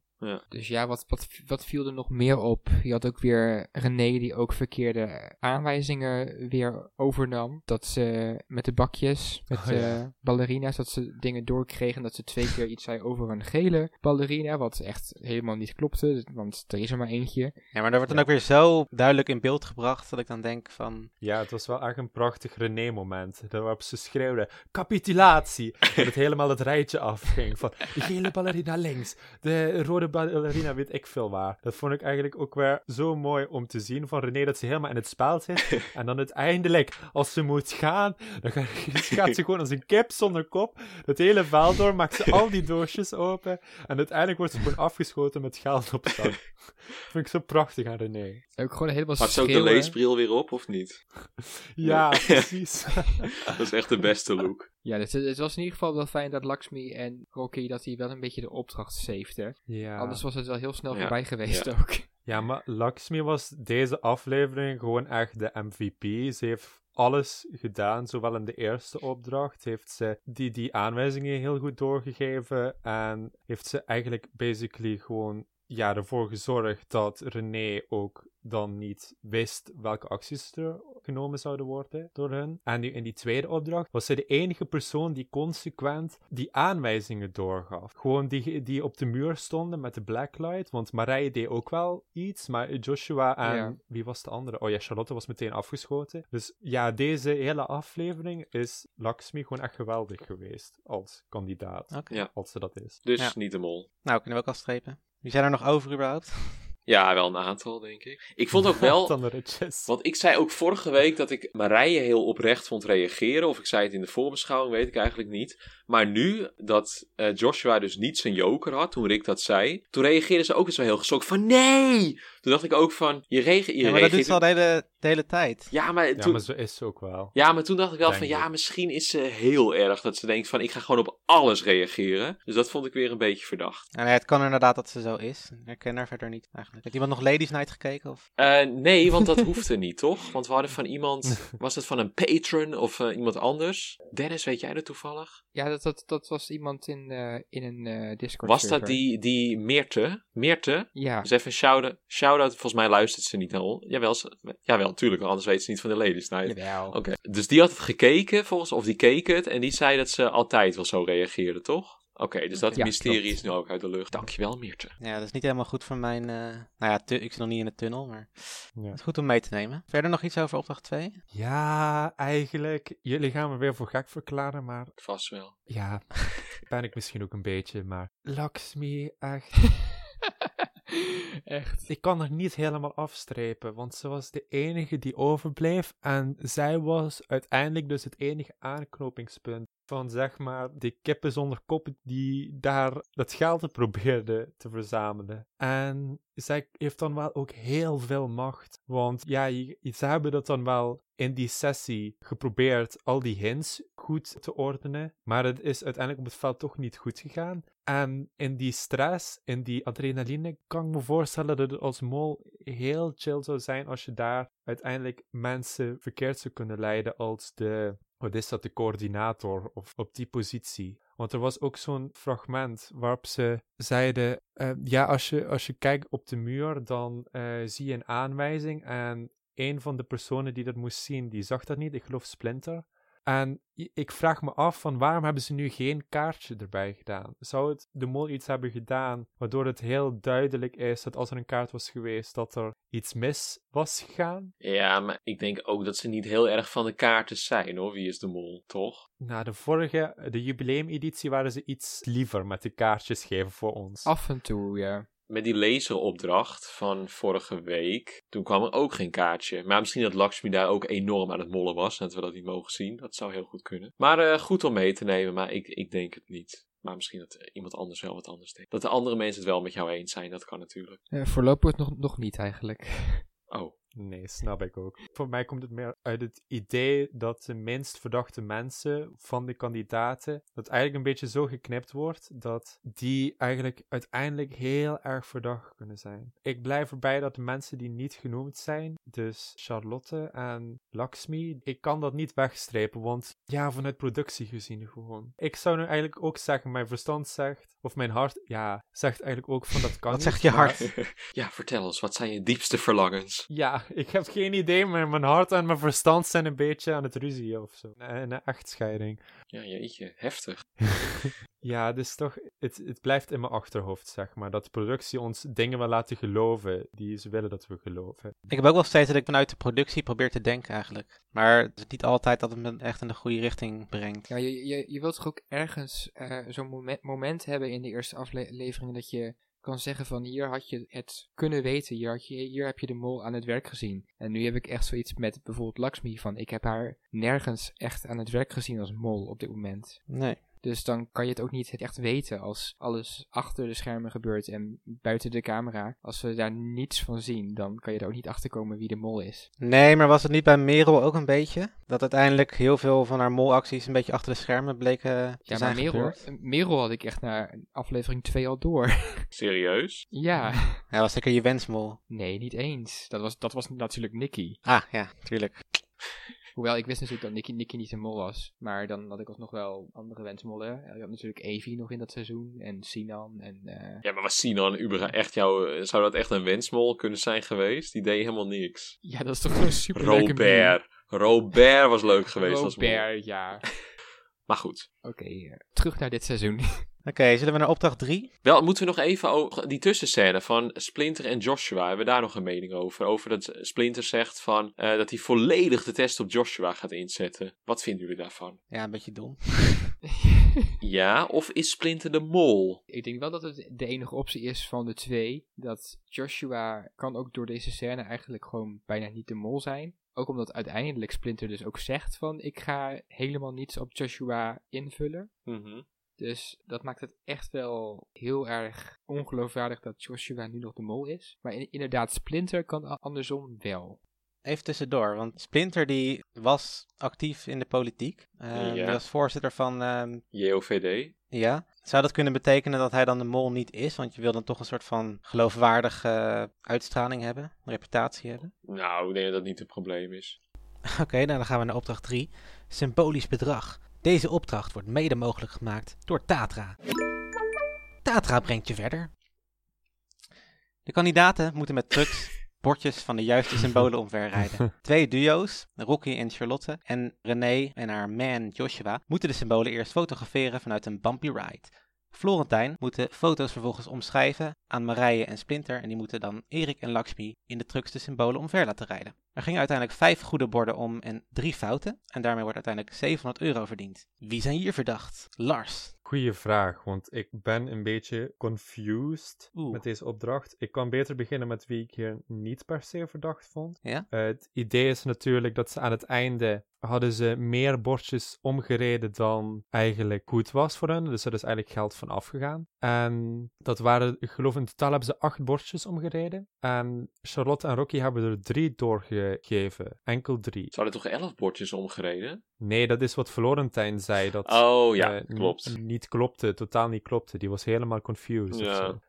Dus ja, wat, wat, wat viel er nog meer op? Je had ook weer René die ook verkeerde aanwijzingen weer overnam. Dat ze met de bakjes, met Oh, ja. de ballerina's, dat ze dingen doorkregen. Dat ze twee keer iets zei over een gele ballerina, wat echt helemaal niet klopte. Want er is er maar eentje. Ja, maar dat wordt dan ook weer zo duidelijk in beeld gebracht dat ik dan denk van... Ja, het was wel echt een prachtig René-moment. Waarop ze schreeuwde, capitulatie! Dat het helemaal het rijtje afging. Van, de gele ballerina links, de rode ballerina weet ik veel waar. Dat vond ik eigenlijk ook weer zo mooi om te zien van René, dat ze helemaal in het spel zit. En dan uiteindelijk, als ze moet gaan, dan ga- gaat ze gewoon als een kip zonder kop het hele veld door, maakt ze al die doosjes open. En uiteindelijk wordt ze gewoon afgeschoten met geld op zak. vind ik zo prachtig aan René. Ook gewoon helemaal Had ze ook de leesbril weer op of niet? Ja, precies. Dat is echt de beste look. Ja, dus het, het was in ieder geval wel fijn dat Lakshmi en Rocky dat die wel een beetje de opdracht safeten. ja. Anders was het wel heel snel Ja, voorbij geweest ja. ook. Ja, maar Lakshmi was deze aflevering gewoon echt de MVP. Ze heeft alles gedaan, zowel in de eerste opdracht heeft ze die, die aanwijzingen heel goed doorgegeven en heeft ze eigenlijk basically gewoon ja, ervoor gezorgd dat René ook dan niet wist welke acties er genomen zouden worden door hen. En nu in die tweede opdracht was zij de enige persoon die consequent die aanwijzingen doorgaf. Gewoon die, die op de muur stonden met de blacklight, want Marije deed ook wel iets, maar Joshua en Ja. wie was de andere? Oh ja, Charlotte was meteen afgeschoten. Dus ja, deze hele aflevering is Lakshmi gewoon echt geweldig geweest als kandidaat. Ja. Als ze dat is. Dus Ja. niet de mol. Nou, kunnen we ook afstrepen. Wie zijn er nog over überhaupt? Ja, wel een aantal, denk ik. Ik vond ook wel... Want ik zei ook vorige week dat ik Marije heel oprecht vond reageren. Of ik zei het in de voorbeschouwing, weet ik eigenlijk niet. Maar nu dat eh, Joshua dus niet zijn joker had, toen Rick dat zei. Toen reageerde ze ook weer zo heel geschokt van nee! Toen dacht ik ook van, je, rege je Ja, maar dat doet reageert... ze al de hele, de hele tijd. Ja, maar Ja, toen... maar zo is ze ook wel. Ja, maar toen dacht ik wel Denk van ja, misschien is ze heel erg dat ze denkt van ik ga gewoon op alles reageren. Dus dat vond ik weer een beetje verdacht. En het kan inderdaad dat ze zo is. Ik herken haar verder niet eigenlijk. Heeft iemand nog Ladies Night gekeken? Of? Eh, nee, want dat hoefde niet, toch? Want we hadden van iemand, was het van een patron of eh, iemand anders? Dennis, weet jij dat toevallig? Ja, dat, dat, dat was iemand in, eh, in een eh, Discord Was dat die, die Meerte? Meerte? Ja, Dus even een shout-out. shout-out. Volgens mij luistert ze niet naar ons. Jawel, ze, jawel, natuurlijk. Anders weet ze niet van de ladies night. jawel. Oké, dus die had het gekeken, volgens, of die keek het, en die zei dat ze altijd wel zo reageerde, toch? Oké, dus dat Ja, mysterie klopt. is nu ook uit de lucht. Dankjewel, Meerte. Ja, dat is niet helemaal goed voor mijn... eh, Nou ja, ik zit nog niet in de tunnel, maar Ja. het is goed om mee te nemen. Verder nog iets over opdracht 2? Ja, eigenlijk. Jullie gaan me weer voor gek verklaren, maar Vast wel. ja, ben ik misschien ook een beetje, maar Lakshmi, echt. Echt. Ik kan er niet helemaal afstrepen, want ze was de enige die overbleef en zij was uiteindelijk dus het enige aanknopingspunt van zeg maar de kippen zonder kop die daar dat geld probeerde te verzamelen. En zij heeft dan wel ook heel veel macht, want ja, ze hebben dat dan wel in die sessie geprobeerd al die hints goed te ordenen, maar het is uiteindelijk op het veld toch niet goed gegaan. En in die stress, in die adrenaline, kan ik me voorstellen dat het als mol heel chill zou zijn als je daar uiteindelijk mensen verkeerd zou kunnen leiden als de, wat is dat, de coördinator of op die positie. Want er was ook zo'n fragment waarop ze zeiden, eh, ja, als je, als je kijkt op de muur, dan eh, zie je een aanwijzing en een van de personen die dat moest zien, die zag dat niet, ik geloof Splinter. En ik vraag me af van waarom hebben ze nu geen kaartje erbij gedaan? Zou het de mol iets hebben gedaan waardoor het heel duidelijk is dat als er een kaart was geweest dat er iets mis was gegaan? Ja, maar ik denk ook dat ze niet heel erg van de kaarten zijn, hoor. Wie is de mol, toch? Na de vorige, de jubileumeditie, waren ze iets liever met de kaartjes geven voor ons. Af en toe, ja. Met die laseropdracht van vorige week, toen kwam er ook geen kaartje. Maar misschien dat Lakshmi daar ook enorm aan het mollen was en dat we dat niet mogen zien. Dat zou heel goed kunnen. Maar eh, goed om mee te nemen, maar ik, ik denk het niet. Maar misschien dat iemand anders wel wat anders denkt. Dat de andere mensen het wel met jou eens zijn, dat kan natuurlijk. Voorlopig nog, nog niet eigenlijk. Oh, Nee, snap ik ook. Voor mij komt het meer uit het idee dat de minst verdachte mensen van de kandidaten, dat eigenlijk een beetje zo geknipt wordt, dat die eigenlijk uiteindelijk heel erg verdacht kunnen zijn. Ik blijf erbij dat de mensen die niet genoemd zijn, dus Charlotte en Lakshmi, ik kan dat niet wegstrepen, want ja, vanuit productie gezien gewoon. Ik zou nu eigenlijk ook zeggen, mijn verstand zegt, of mijn hart, ja, zegt eigenlijk ook van dat kan Wat niet, zegt je maar- hart? ja, vertel ons, wat zijn je diepste verlangens? Ja, ik heb geen idee, maar mijn hart en mijn verstand zijn een beetje aan het ruzie of zo. Een, een echtscheiding. Ja, jeetje, heftig. Ja, dus toch, het, het blijft in mijn achterhoofd, zeg maar. Dat de productie ons dingen wil laten geloven die ze willen dat we geloven. Ik heb ook wel steeds dat ik vanuit de productie probeer te denken eigenlijk. Maar het is niet altijd dat het me echt in de goede richting brengt. Ja, je, je, je wilt toch ook ergens eh, zo'n moment, moment hebben in de eerste afleveringen dat je kan zeggen van hier had je het kunnen weten, hier, had je, hier heb je de mol aan het werk gezien. En nu heb ik echt zoiets met bijvoorbeeld Lakshmi van ik heb haar nergens echt aan het werk gezien als mol op dit moment. Nee. Dus dan kan je het ook niet echt weten als alles achter de schermen gebeurt en buiten de camera. Als we daar niets van zien, dan kan je er ook niet achter komen wie de mol is. Nee, maar was het niet bij Merel ook een beetje? Dat uiteindelijk heel veel van haar molacties een beetje achter de schermen bleken te Ja, zijn maar Merel, gebeurd? Merel had ik echt naar aflevering 2 al door. Serieus? ja. Ja, was zeker je wensmol. Nee, niet eens. Dat was, dat was natuurlijk Nicky. Ah, ja, tuurlijk. Hoewel, ik wist natuurlijk dat Nicky, Nicky niet een mol was. Maar dan had ik alsnog wel andere wensmollen. Je had natuurlijk Evie nog in dat seizoen. En Sinan. En eh, Ja, maar was Sinan überhaupt echt jouw... Zou dat echt een wensmol kunnen zijn geweest? Die deed helemaal niks. ja, dat is toch een super Robert. Robert was leuk geweest als mol. Robert, ja. Maar goed. Oké, eh, terug naar dit seizoen. Oké, zullen we naar opdracht 3? Wel, moeten we nog even over die tussenscène van Splinter en Joshua. Hebben we daar nog een mening over? Over dat Splinter zegt van, eh, dat hij volledig de test op Joshua gaat inzetten. Wat vinden jullie daarvan? Ja, een beetje dom. Ja, of is Splinter de mol? ik denk wel dat het de enige optie is van de twee. Dat Joshua kan ook door deze scène eigenlijk gewoon bijna niet de mol zijn. Ook omdat uiteindelijk Splinter dus ook zegt van ik ga helemaal niets op Joshua invullen. Mhm. Dus dat maakt het echt wel heel erg ongeloofwaardig dat Joshua nu nog de mol is. Maar in- inderdaad, Splinter kan andersom wel. Even tussendoor, want Splinter die was actief in de politiek. Eh, Ja. Die was voorzitter van, ehm, JOVD? ja. Zou dat kunnen betekenen dat hij dan de mol niet is? Want je wil dan toch een soort van geloofwaardige uitstraling hebben, reputatie hebben. Nou, ik denk dat dat niet het probleem is. Oké, nou dan gaan we naar opdracht 3. Symbolisch bedrag. Deze opdracht wordt mede mogelijk gemaakt door Tatra. Tatra brengt je verder. De kandidaten moeten met trucks bordjes van de juiste symbolen omverrijden. Twee duo's, Rocky en Charlotte, en René en haar man Joshua, moeten de symbolen eerst fotograferen vanuit een bumpy ride. Florentijn moet de foto's vervolgens omschrijven aan Marije en Splinter en die moeten dan Erik en Lakshmi in de trucks de symbolen omver laten rijden. Er gingen uiteindelijk vijf goede borden om en drie fouten en daarmee wordt uiteindelijk 700 euro verdiend. Wie zijn hier verdacht? Lars. Goeie vraag, want ik ben een beetje confused Oeh. met deze opdracht. Ik kan beter beginnen met wie ik hier niet per se verdacht vond. Ja? Het idee is natuurlijk dat ze aan het einde hadden ze meer bordjes omgereden dan eigenlijk goed was voor hen. Dus er is eigenlijk geld van afgegaan. En dat waren, ik geloof in totaal hebben ze acht bordjes omgereden. En Charlotte en Rocky hebben er drie doorgegeven. Enkel drie. Ze hadden toch elf bordjes omgereden? Nee, dat is wat Florentijn zei. Dat Oh ja, eh, klopt. Niet klopte, totaal niet klopte. Die was helemaal confused. Ja.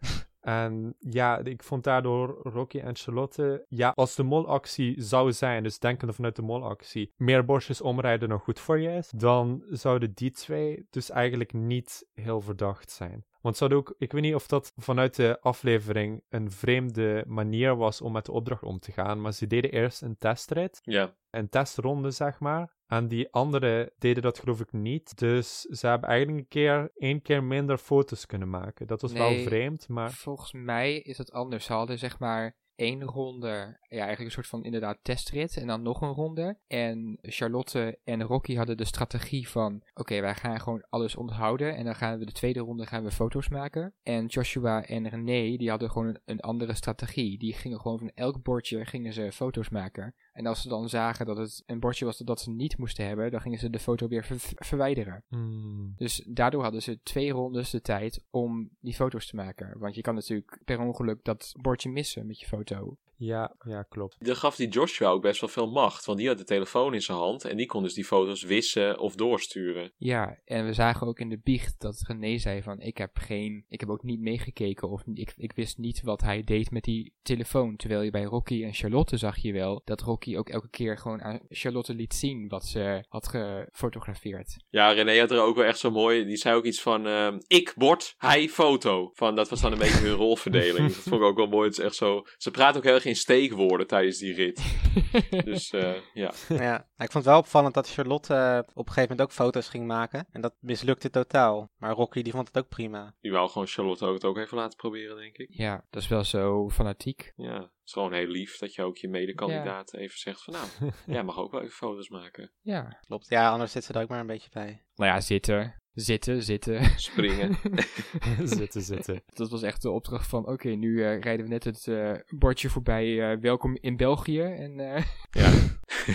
En ja, ik vond daardoor Rocky en Charlotte, ja, als de molactie zou zijn, dus denkende vanuit de molactie, meer bordjes omrijden nog goed voor je is, dan zouden die twee dus eigenlijk niet heel verdacht zijn. Want ze hadden ook, ik weet niet of dat vanuit de aflevering een vreemde manier was om met de opdracht om te gaan, maar ze deden eerst een testrit Ja. een testronde, zeg maar. En die anderen deden dat geloof ik niet. Dus ze hebben eigenlijk een keer, één keer minder foto's kunnen maken. Dat was wel vreemd, maar... Volgens mij is het anders. Ze hadden zeg maar één ronde, ja eigenlijk een soort van inderdaad testrit en dan nog een ronde. En Charlotte en Rocky hadden de strategie van, oké wij gaan gewoon alles onthouden en dan gaan we de tweede ronde gaan we foto's maken. En Joshua en René die hadden gewoon een, een andere strategie. Die gingen gewoon van elk bordje gingen ze foto's maken. En als ze dan zagen dat het een bordje was dat ze niet moesten hebben, dan gingen ze de foto weer ver- verwijderen. Hmm, Dus daardoor hadden ze twee rondes de tijd om die foto's te maken. Want je kan natuurlijk per ongeluk dat bordje missen met je foto. Ja, ja, klopt. Dan gaf die Joshua ook best wel veel macht. Want die had de telefoon in zijn hand. En die kon dus die foto's wissen of doorsturen. Ja, en we zagen ook in de biecht dat René zei van ik heb geen, ik heb ook niet meegekeken of ik, ik wist niet wat hij deed met die telefoon. Terwijl je bij Rocky en Charlotte zag je wel dat Rocky ook elke keer gewoon aan Charlotte liet zien wat ze had gefotografeerd. Ja, René had er ook wel echt zo mooi. Die zei ook iets van: ehm, Ik bord, hij foto. Van, dat was dan een beetje hun rolverdeling. dat vond ik ook wel mooi. Het is echt zo. Ze praten ook heel erg in steekwoorden tijdens die rit. Dus eh, ja. Ja, ik vond het wel opvallend dat Charlotte eh, op een gegeven moment ook foto's ging maken. En dat mislukte totaal. Maar Rocky die vond het ook prima. Die wou gewoon Charlotte ook het ook even laten proberen, denk ik. ja, dat is wel zo fanatiek. Ja, het is gewoon heel lief dat je ook je medekandidaat even zegt van nou, jij mag ook wel even foto's maken. Ja. Klopt. Ja, anders zit ze er ook maar een beetje bij. Nou ja, zitten, zitten, zitten. Springen. zitten, zitten. Dat was echt de opdracht van, oké, nu eh, rijden we net het eh, bordje voorbij, eh, welkom in België. En eh, ja.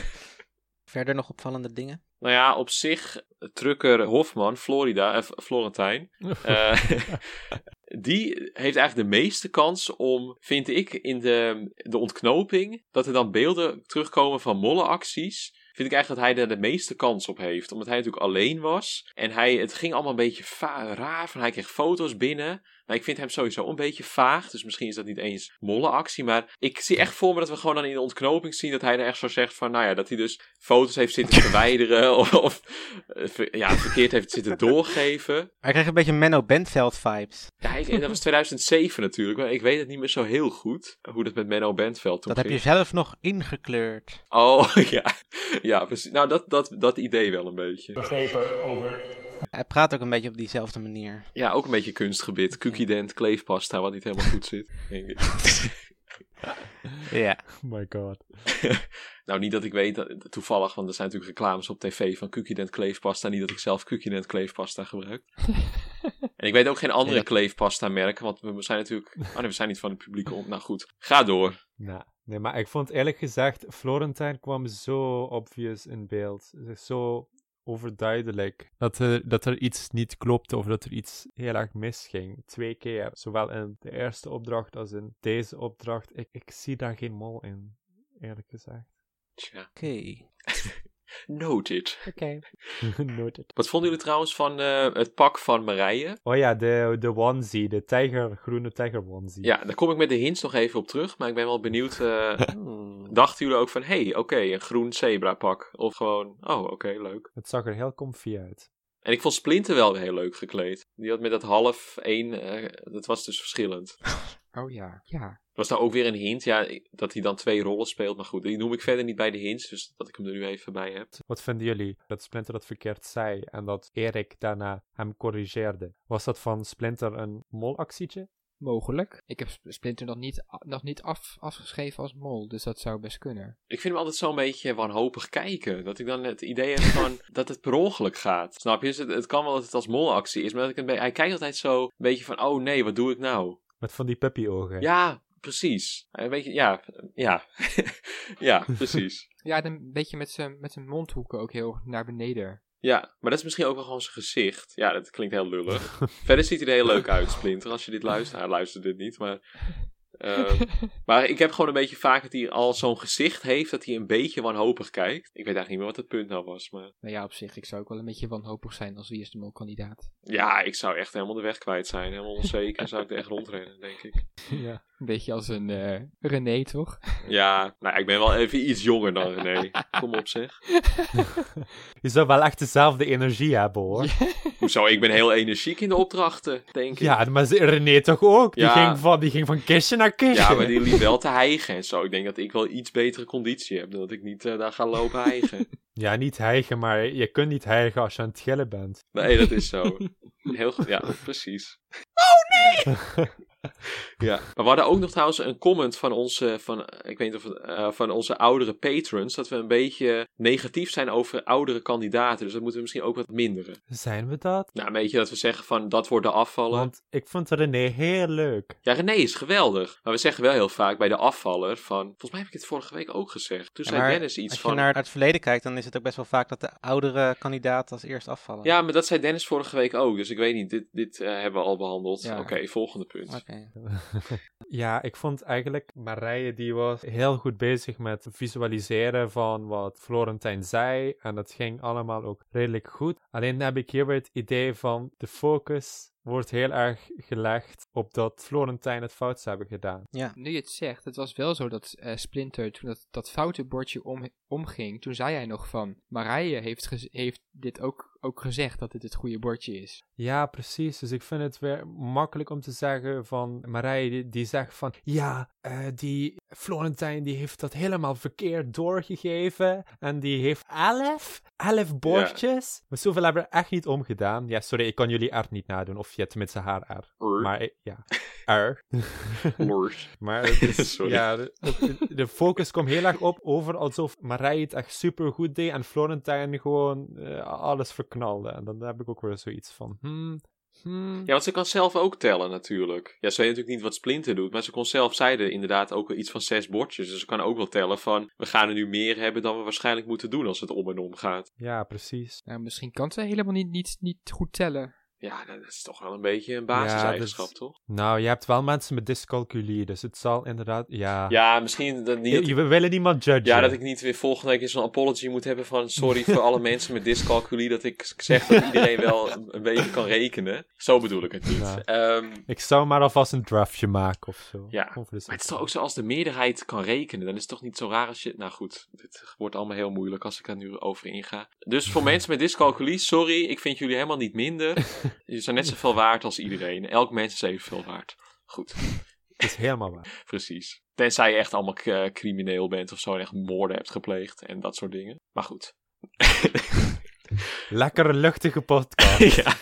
Verder nog opvallende dingen? Nou ja, op zich, trucker Hofman, Florida, eh, Florentijn, eh, die heeft eigenlijk de meeste kans om, vind ik, in de, de ontknoping, dat er dan beelden terugkomen van mollenacties. Vind ik eigenlijk dat hij er de meeste kans op heeft. Omdat hij natuurlijk alleen was. En hij, het ging allemaal een beetje raar. Van hij kreeg foto's binnen. Nou, ik vind hem sowieso een beetje vaag. Dus misschien is dat niet eens mollenactie. Maar ik zie echt voor me dat we gewoon dan in de ontknoping zien. Dat hij er echt zo zegt van. Nou ja, dat hij dus foto's heeft zitten verwijderen. Of, of eh, ver- ja, verkeerd heeft zitten doorgeven. Hij kreeg een beetje Menno Bentveld vibes. Ja, ik- dat was 2007 natuurlijk. Maar ik weet het niet meer zo heel goed. Hoe dat met Menno Bentveld toen Dat heb je zelf nog ingekleurd. Oh, ja. Ja, precies. Nou, dat, dat, dat idee wel een beetje. Begrepen over. Hij praat ook een beetje op diezelfde manier. Ja, ook een beetje kunstgebit. Cookie-dent, kleefpasta, wat niet helemaal goed zit. Denk ik. Ja. Oh my god. nou, niet dat ik weet, dat, toevallig, want er zijn natuurlijk reclames op tv van Cookie-dent kleefpasta. Niet dat ik zelf Cookie-dent kleefpasta gebruik. en ik weet ook geen andere Ja, kleefpasta merken, want we zijn natuurlijk... Oh nee, we zijn niet van het publiek om. Nou goed, ga door. Nou, nee, maar ik vond eerlijk gezegd, Florentijn kwam zo obvious in beeld. Zo overduidelijk. Dat er, dat er iets niet klopte of dat er iets heel erg misging. Twee keer. Zowel in de eerste opdracht als in deze opdracht. Ik, ik zie daar geen mol in, eerlijk gezegd. Tja, Oké. noted. Oké. Noted. Wat vonden jullie trouwens van eh, het pak van Marije? Oh ja, de, de onesie. De tijger, groene tijger onesie. Ja, daar kom ik met de hints nog even op terug, maar ik ben wel benieuwd... eh, Oeh. dachten jullie ook van, hé, hey, oké, een groen zebra pak? Of gewoon, oh, oké, leuk. Het zag er heel comfy uit. En ik vond Splinter wel weer heel leuk gekleed. Die had met dat half één, eh, dat was dus verschillend. Oh ja. Ja. Was daar ook weer een hint, ja, dat hij dan twee rollen speelt. Maar goed, die noem ik verder niet bij de hints, dus dat ik hem er nu even bij heb. Wat vinden jullie dat Splinter dat verkeerd zei en dat Erik daarna hem corrigeerde? Was dat van Splinter een molactietje? Mogelijk. Ik heb Sp- Splinter nog niet, nog niet af, afgeschreven als mol, dus dat zou best kunnen. Ik vind hem altijd zo'n beetje wanhopig kijken. Dat ik dan het idee heb van dat het per ongeluk gaat. Snap je? Dus het, het kan wel dat het als molactie is, maar dat ik een be- hij kijkt altijd zo een beetje van, oh nee, wat doe ik nou? Met van die puppyogen. Ja, precies. Een beetje, ja, ja. ja, precies. Ja, en een beetje met zijn met zijn mondhoeken ook heel naar beneden. Ja, maar dat is misschien ook wel gewoon zijn gezicht. Ja, dat klinkt heel lullig. Verder ziet hij er heel leuk uit, Splinter, als je dit luistert. Hij luistert dit niet, maar... ehm, maar ik heb gewoon een beetje vaak dat hij al zo'n gezicht heeft dat hij een beetje wanhopig kijkt. Ik weet eigenlijk niet meer wat het punt nou was, maar... Nou ja, op zich, ik zou ook wel een beetje wanhopig zijn als wie is de kandidaat. Ja, ik zou echt helemaal de weg kwijt zijn. Helemaal onzeker zou ik er echt rondrennen, denk ik. Ja. Een beetje als een eh, René, toch? Ja, nou, ik ben wel even iets jonger dan René. Kom op, zeg. Je zou wel echt dezelfde energie hebben hoor. Ja, Hoezo, ik ben heel energiek in de opdrachten, denk ik. maar ze- René toch ook? Die, Ja. ging van, die ging van kistje naar kistje. Ja, maar die liep wel te hijgen en zo. Ik denk dat ik wel iets betere conditie heb dan dat ik niet eh, daar ga lopen hijgen. Ja, niet hijgen, maar je kunt niet hijgen als je aan het gillen bent. Nee, dat is zo. Heel goed, ja, precies. Oh nee! ja, maar we hadden ook nog trouwens een comment van onze, van, ik weet niet of eh, van onze oudere patrons, dat we een beetje negatief zijn over oudere kandidaten. Dus dat moeten we misschien ook wat minderen. Zijn we dat? Nou, een beetje dat we zeggen van, dat wordt de afvaller. Want ik vond René heel leuk. Ja, René is geweldig. Maar we zeggen wel heel vaak bij de afvaller van, volgens mij heb ik het vorige week ook gezegd. Toen Ja, zei Dennis iets Als je van... naar het verleden kijkt, dan is het ook best wel vaak dat de oudere kandidaten als eerst afvallen. Ja, maar dat zei Dennis vorige week ook. Dus ik weet niet, dit, dit eh, hebben we al behandeld. Ja. Oké, volgende punt. Ja, ik vond eigenlijk Marije die was heel goed bezig met visualiseren van wat Florentijn zei. En dat ging allemaal ook redelijk goed. Alleen heb ik hier weer het idee van de focus wordt heel erg gelegd op dat Florentijn het fout zou hebben gedaan. Nu je het zegt, het was wel zo dat eh, Splinter, toen dat, dat foute bordje om, omging, toen zei hij nog van, Marije heeft, heeft dit ook, ook gezegd, dat dit het goede bordje is. Ja, precies. Dus ik vind het weer makkelijk om te zeggen van Marije, die, die zegt van ja, eh, die Florentijn die heeft dat helemaal verkeerd doorgegeven. En die heeft elf, elf bordjes. Maar zoveel hebben we er echt niet omgedaan. Ja, sorry, ik kan jullie R niet nadoen. Of ja, tenminste haar R. Maar eh, ja, R. Maar het is, ja, de, focus komt heel erg op over alsof Marije het echt super goed deed en Florentijn gewoon eh, alles verknalde. En dan heb ik ook weer zoiets van, hmm, Hmm, Ja, want ze kan zelf ook tellen natuurlijk. Ja, ze weet natuurlijk niet wat Splinter doet, maar ze kon zelf, zeiden inderdaad ook wel iets van zes bordjes. Dus ze kan ook wel tellen van, we gaan er nu meer hebben dan we waarschijnlijk moeten doen als het om en om gaat. ja, precies. Nou, misschien kan ze helemaal niet, niet, niet goed tellen. Ja, dat is toch wel een beetje een basiseigenschap, dus- toch? Nou, je hebt wel mensen met dyscalculie, dus het zal inderdaad... Ja, Ja, misschien dat niet... Je- we willen niemand judgen. Ja, dat ik niet weer volgende week eens een apology moet hebben van sorry voor alle mensen met dyscalculie, dat ik zeg dat iedereen wel een, een beetje kan rekenen. Zo bedoel ik het niet. Ja. Ehm, Ik zou maar alvast een draftje maken of zo. Ja, maar het is toch ook zo als de meerderheid kan rekenen, dan is het toch niet zo raar als je... Nou goed, dit wordt allemaal heel moeilijk als ik er nu over inga. Dus voor mensen met dyscalculie, sorry, ik vind jullie helemaal niet minder. Jullie zijn net zoveel waard als iedereen. Elk mens is evenveel waard. Goed, Het is helemaal waar. precies. Tenzij je echt allemaal k- crimineel bent of zo en echt moorden hebt gepleegd en dat soort dingen. Maar goed. Lekkere luchtige podcast. ja.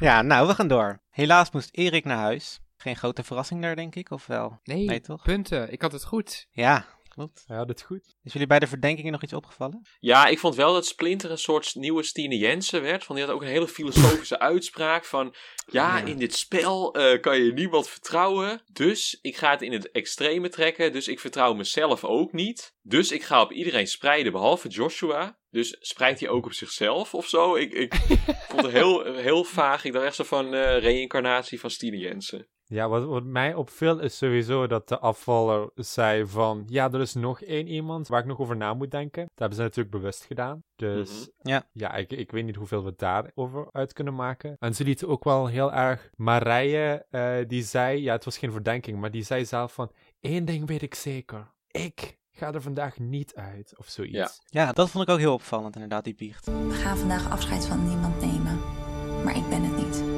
Ja, nou, we gaan door. Helaas moest Erik naar huis. Geen grote verrassing daar, denk ik, of wel? Nee, Nee, toch? punten. Ik had het goed. Ja, klopt. Ja, dat is goed. Is jullie bij de verdenkingen nog iets opgevallen? Ja, ik vond wel dat Splinter een soort nieuwe Stine Jensen werd. Want die had ook een hele filosofische uitspraak van... Ja, in dit spel eh, kan je niemand vertrouwen. Dus ik ga het in het extreme trekken. Dus ik vertrouw mezelf ook niet. Dus ik ga op iedereen spreiden, behalve Joshua. Dus spreidt hij ook op zichzelf of zo? Ik, ik vond het heel, heel vaag. Ik dacht echt zo van eh reïncarnatie van Stine Jensen. Ja, wat, wat mij opviel is sowieso dat de afvaller zei van... Ja, er is nog één iemand waar ik nog over na moet denken. Dat hebben ze natuurlijk bewust gedaan. Dus Mhm. Ja. ja, ik, ik weet niet hoeveel we daarover uit kunnen maken. En ze lieten ook wel heel erg... Marije, eh, die zei... Ja, het was geen verdenking, maar die zei zelf van... Eén ding weet ik zeker. Ik ga er vandaag niet uit, of zoiets. Ja. Ja, dat vond ik ook heel opvallend, inderdaad, die biecht. We gaan vandaag afscheid van niemand nemen. Maar ik ben het niet.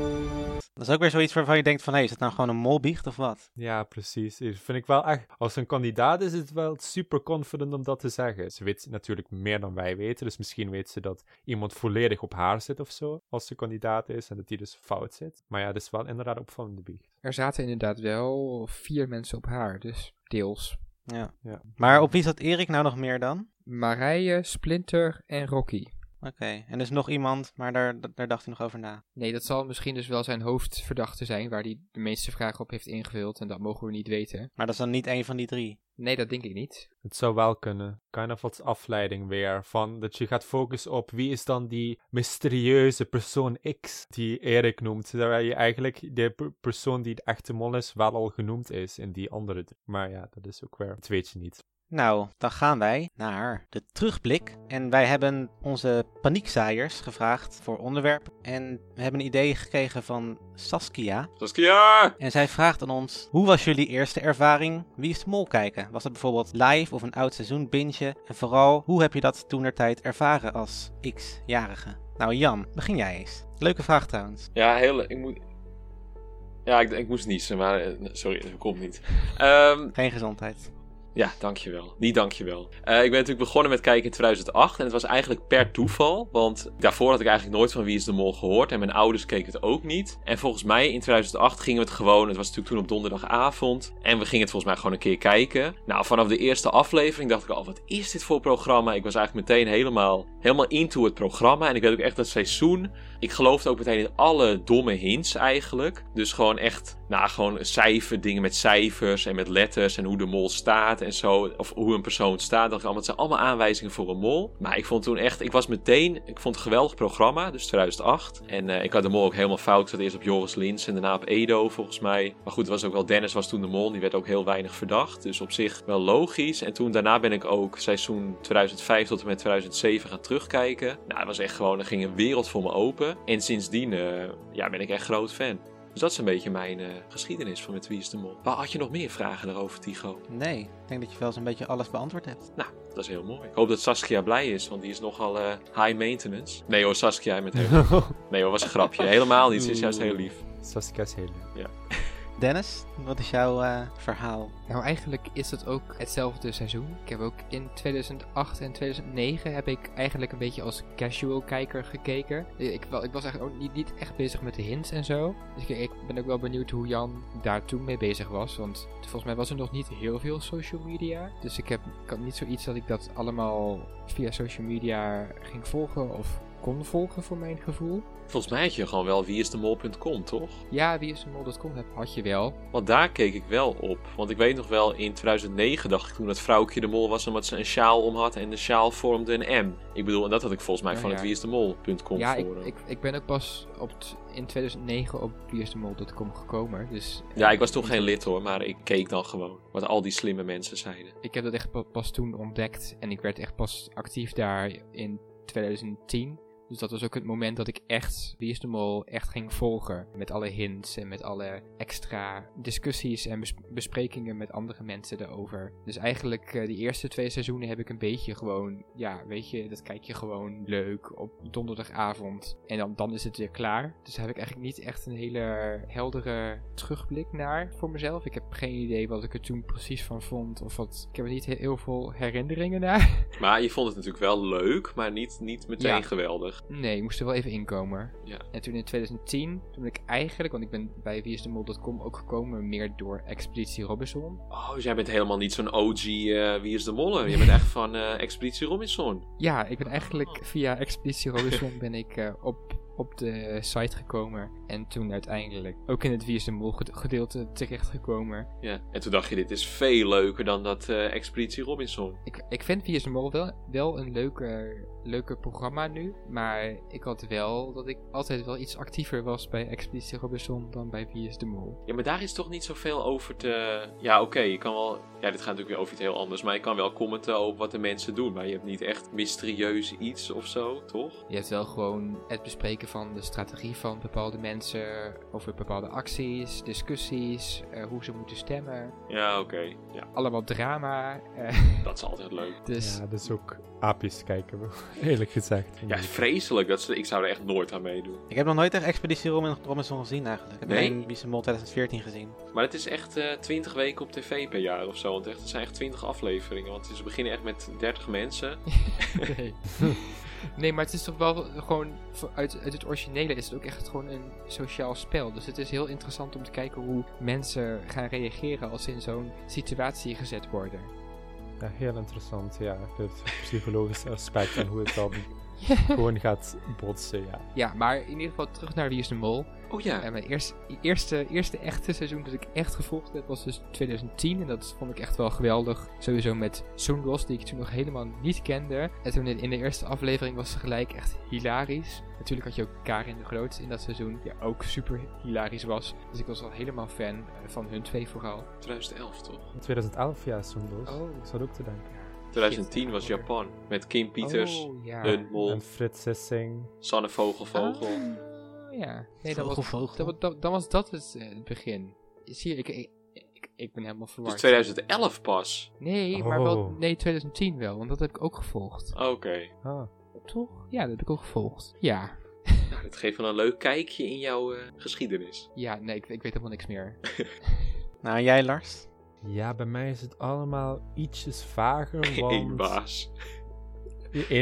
Dat is ook weer zoiets waarvan je denkt van, hé, is het nou gewoon een molbiecht of wat? Ja, precies. Dat vind ik wel echt. Als een kandidaat is het wel super confident om dat te zeggen. Ze weet natuurlijk meer dan wij weten. Dus misschien weet ze dat iemand volledig op haar zit of zo. Als ze kandidaat is en dat die dus fout zit. Maar ja, dat is wel inderdaad opvallende biecht. Er zaten inderdaad wel vier mensen op haar, dus deels. Ja. Ja. Maar op wie zat Erik nou nog meer dan? Marije, Splinter en Rocky. Oké, en dus nog iemand, maar daar, daar dacht hij nog over na. Nee, dat zal misschien dus wel zijn hoofdverdachte zijn, waar hij de meeste vragen op heeft ingevuld. En dat mogen we niet weten. Maar dat is dan niet een van die drie. Nee, dat denk ik niet. Het zou wel kunnen. Kind of wat afleiding weer. Van dat je gaat focussen op wie is dan die mysterieuze persoon X die Erik noemt. Terwijl je eigenlijk de per- persoon die de echte mol is wel al genoemd is in die andere. Maar ja, dat is ook weer. Dat weet je niet. Nou, dan gaan wij naar de terugblik. En wij hebben onze paniekzaaiers gevraagd voor onderwerp. En we hebben een idee gekregen van Saskia. Saskia! En zij vraagt aan ons, hoe was jullie eerste ervaring Wie is de Mol kijken? Was het bijvoorbeeld live of een oud seizoen bintje? En vooral, hoe heb je dat toen der tijd ervaren als X-jarige? Nou Jan, begin jij eens. Leuke vraag trouwens. Ja, heel... Ik moet... Ja, ik, ik moest niezen, maar... eh, Sorry, dat komt niet. Ehm, Geen gezondheid. Ja, dankjewel. Niet dankjewel. Eh ik ben natuurlijk begonnen met kijken in 2008 en het was eigenlijk per toeval, want daarvoor had ik eigenlijk nooit van Wie is de Mol gehoord en mijn ouders keken het ook niet. En volgens mij in 2008 gingen we het gewoon, het was natuurlijk toen op donderdagavond, en we gingen het volgens mij gewoon een keer kijken. Nou, vanaf de eerste aflevering dacht ik al, wat is dit voor programma? Ik was eigenlijk meteen helemaal, helemaal into het programma en ik weet ook echt dat seizoen, ik geloofde ook meteen in alle domme hints eigenlijk. Dus gewoon echt, nou gewoon cijfer, dingen met cijfers en met letters en hoe de mol staat en zo. Of hoe een persoon staat. Dat, het zijn allemaal aanwijzingen voor een mol. Maar ik vond toen echt, ik was meteen, ik vond het een geweldig programma. Dus 2008. En eh, ik had de mol ook helemaal fout. Zat eerst op Joris Lins en daarna op Edo volgens mij. Maar goed, het was ook wel, Dennis was toen de mol. Die werd ook heel weinig verdacht. Dus op zich wel logisch. En toen daarna ben ik ook seizoen 2005 tot en met 2007 gaan terugkijken. Nou, het was echt gewoon, er ging een wereld voor me open. En sindsdien eh, ja, ben ik echt groot fan. Dus dat is een beetje mijn eh, geschiedenis van met Wie is de Mol. Maar had je nog meer vragen daarover, Tigo? Nee, ik denk dat je wel zo'n beetje alles beantwoord hebt. Nou, dat is heel mooi. Ik hoop dat Saskia blij is, want die is nogal eh, high maintenance. Nee hoor, Saskia, bent heel... Nee hoor, was een grapje. Helemaal niet, ze is juist heel lief. Saskia is heel leuk. Dennis, wat is jouw eh, verhaal? Nou, eigenlijk is het ook hetzelfde seizoen. Ik heb ook in 2008 en 2009 heb ik eigenlijk een beetje als casual kijker gekeken. Ik, wel, ik was eigenlijk ook niet, niet echt bezig met de hints en zo. Dus ik, ik ben ook wel benieuwd hoe Jan daar toen mee bezig was. Want volgens mij was er nog niet heel veel social media. Dus ik heb ik had niet zoiets dat ik dat allemaal via social media ging volgen of kon volgen voor mijn gevoel. Volgens mij had je gewoon wel wieisdemol.com, toch? Ja, wie is de mol.com had je wel. Want daar keek ik wel op. Want ik weet nog wel, in 2009 dacht ik toen dat vrouwtje de mol was omdat ze een sjaal om had en de sjaal vormde een M. Ik bedoel, en dat had ik volgens mij van ja. het wieisdemol.com ja, ik, ik, ik ben ook pas op in 2009 op wieisdemol.com gekomen. Dus Ja, ik was toen geen lid hoor, maar ik keek dan gewoon wat al die slimme mensen zeiden. ik heb dat echt pa- pas toen ontdekt. En ik werd echt pas actief daar in 2010. Dus dat was ook het moment dat ik echt Wie is de Mol echt ging volgen. Met alle hints en met alle extra discussies en bes- besprekingen met andere mensen erover. Dus eigenlijk eh, die eerste twee seizoenen heb ik een beetje gewoon... Ja, weet je, dat kijk je gewoon leuk op donderdagavond. En dan, dan is het weer klaar. Dus daar heb ik eigenlijk niet echt een hele heldere terugblik naar voor mezelf. Ik heb geen idee wat ik er toen precies van vond. Of wat, ik heb er niet he- heel veel herinneringen naar. Maar je vond het natuurlijk wel leuk, maar niet, niet meteen Ja. geweldig. Nee, ik moest er wel even inkomen. Ja. En toen in 2010, toen ben ik eigenlijk, want ik ben bij wieisdemol.com ook gekomen meer door Expeditie Robinson. Oh, dus jij bent helemaal niet zo'n OG eh, Wie is de Molle? Je bent echt van eh, Expeditie Robinson. Ja, ik ben eigenlijk via Expeditie Robinson ben ik eh, op, op de site gekomen. En toen uiteindelijk ook in het Wie is de Mol ged- gedeelte terechtgekomen. Ja. En toen dacht je, dit is veel leuker dan dat eh, Expeditie Robinson. Ik, ik vind Wie is de Mol wel, wel een leuker, leuker programma nu. Maar ik had wel dat ik altijd wel iets actiever was bij Expeditie Robinson dan bij Wie is de Mol. Ja, maar daar is toch niet zoveel over te... Ja, oké, je kan wel... Ja, dit gaat natuurlijk weer over iets heel anders. Maar je kan wel commenten over wat de mensen doen. Maar je hebt niet echt mysterieus iets of zo, toch? Je hebt wel gewoon het bespreken van de strategie van bepaalde mensen, over bepaalde acties, discussies, eh, hoe ze moeten stemmen. Ja, oké. Ja, Allemaal drama. eh, dat is altijd leuk. dus Ja, dus ook aapjes kijken, eerlijk gezegd. Ja, vreselijk. Dat ze, ik zou er echt nooit aan meedoen. Ik heb nog nooit echt Expeditie Robin- Robinson gezien eigenlijk. Ik heb Nee? Mol 2014 gezien. Maar het is echt eh 20 weken op tv per jaar of zo. Want echt, het zijn echt 20 afleveringen. Want ze beginnen echt met 30 mensen. nee. nee, maar het is toch wel gewoon, uit, uit het originele is het ook echt gewoon een sociaal spel. Dus het is heel interessant om te kijken hoe mensen gaan reageren als ze in zo'n situatie gezet worden. Ja, heel interessant, ja. Het psychologische aspect en hoe het dan gewoon gaat botsen, ja. Ja, maar in ieder geval terug naar Wie is de Mol. Oh ja. En mijn eerste, eerste, eerste echte seizoen dat ik echt gevolgd heb was dus 2010. En dat vond ik echt wel geweldig. Sowieso met Soondos, die ik toen nog helemaal niet kende. En toen in, de eerste aflevering was ze gelijk echt hilarisch. Natuurlijk had je ook Karin de Groot in dat seizoen, die ook super hilarisch was. Dus ik was al helemaal fan van hun twee vooral. 2011 toch? In 2011, ja, Sundos. Oh. Ik zat ook te denken. 2010 was Japan. Met Kim Pieters, Oh, ja. Een Mol, En Frits Sissing. Sanne Vogel Vogel. Oh, ja. Nee, dat was, Vogel, dat, dat- dan was dat het, eh, het begin. Zie je, ik, ik, ik, ik ben helemaal Dus verward. 2011 pas. Nee, maar wel, Oh. nee, 2010 wel, want dat heb ik ook gevolgd. Oké. Ah. Toch? Ja, dat heb ik ook gevolgd. Ja. Nou, dat geeft wel een leuk kijkje in jouw eh, geschiedenis. Ja, nee, ik, ik weet helemaal niks meer. Nou, en jij Lars? Ja, bij mij is het allemaal ietsjes vager, want... Eén baas.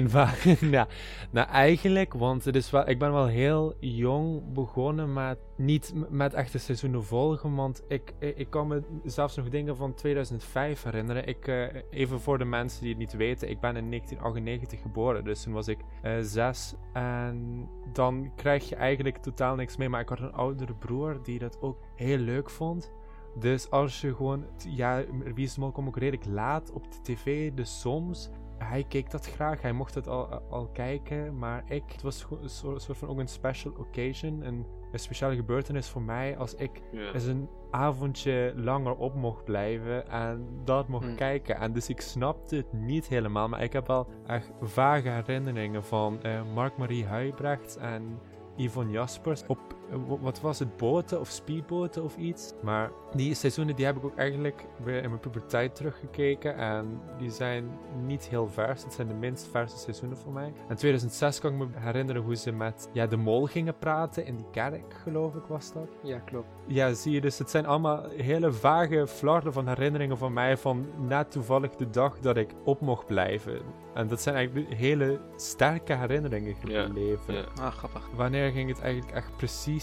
Vager, ja. Nou, eigenlijk, want het is ik ben wel heel jong begonnen met niet met echte seizoenen volgen, want ik, ik, kan me zelfs nog dingen van 2005 herinneren. Ik, eh, even voor de mensen die het niet weten, ik ben in 1998 geboren, dus toen was ik eh, zes en dan krijg je eigenlijk totaal niks mee, maar ik had een oudere broer die dat ook heel leuk vond. Dus als je gewoon, ja, Wie is Mol kwam ook redelijk laat op de tv, dus soms hij keek dat graag, hij mocht het al, al kijken, maar ik, het was een soort, van ook een special occasion, een, een speciale gebeurtenis voor mij als ik Ja. eens een avondje langer op mocht blijven en dat mocht Hmm. kijken. En dus ik snapte het niet helemaal, maar ik heb wel echt vage herinneringen van eh, Mark-Marie Huibrecht en Yvonne Jaspers op, eh, wat was het, boten of speedboten of iets. Maar die seizoenen die heb ik ook eigenlijk weer in mijn puberteit teruggekeken en die zijn niet heel vers. Het zijn de minst verse seizoenen voor mij. En 2006 kan ik me herinneren hoe ze met ja, de mol gingen praten in die kerk, geloof ik was dat. Ja, klopt. Ja, zie je, dus het zijn allemaal hele vage flarden van herinneringen van mij van net toevallig de dag dat ik op mocht blijven. En dat zijn eigenlijk hele sterke herinneringen Ja, gebleven. ja. Ah, grappig. Wanneer ging het eigenlijk echt precies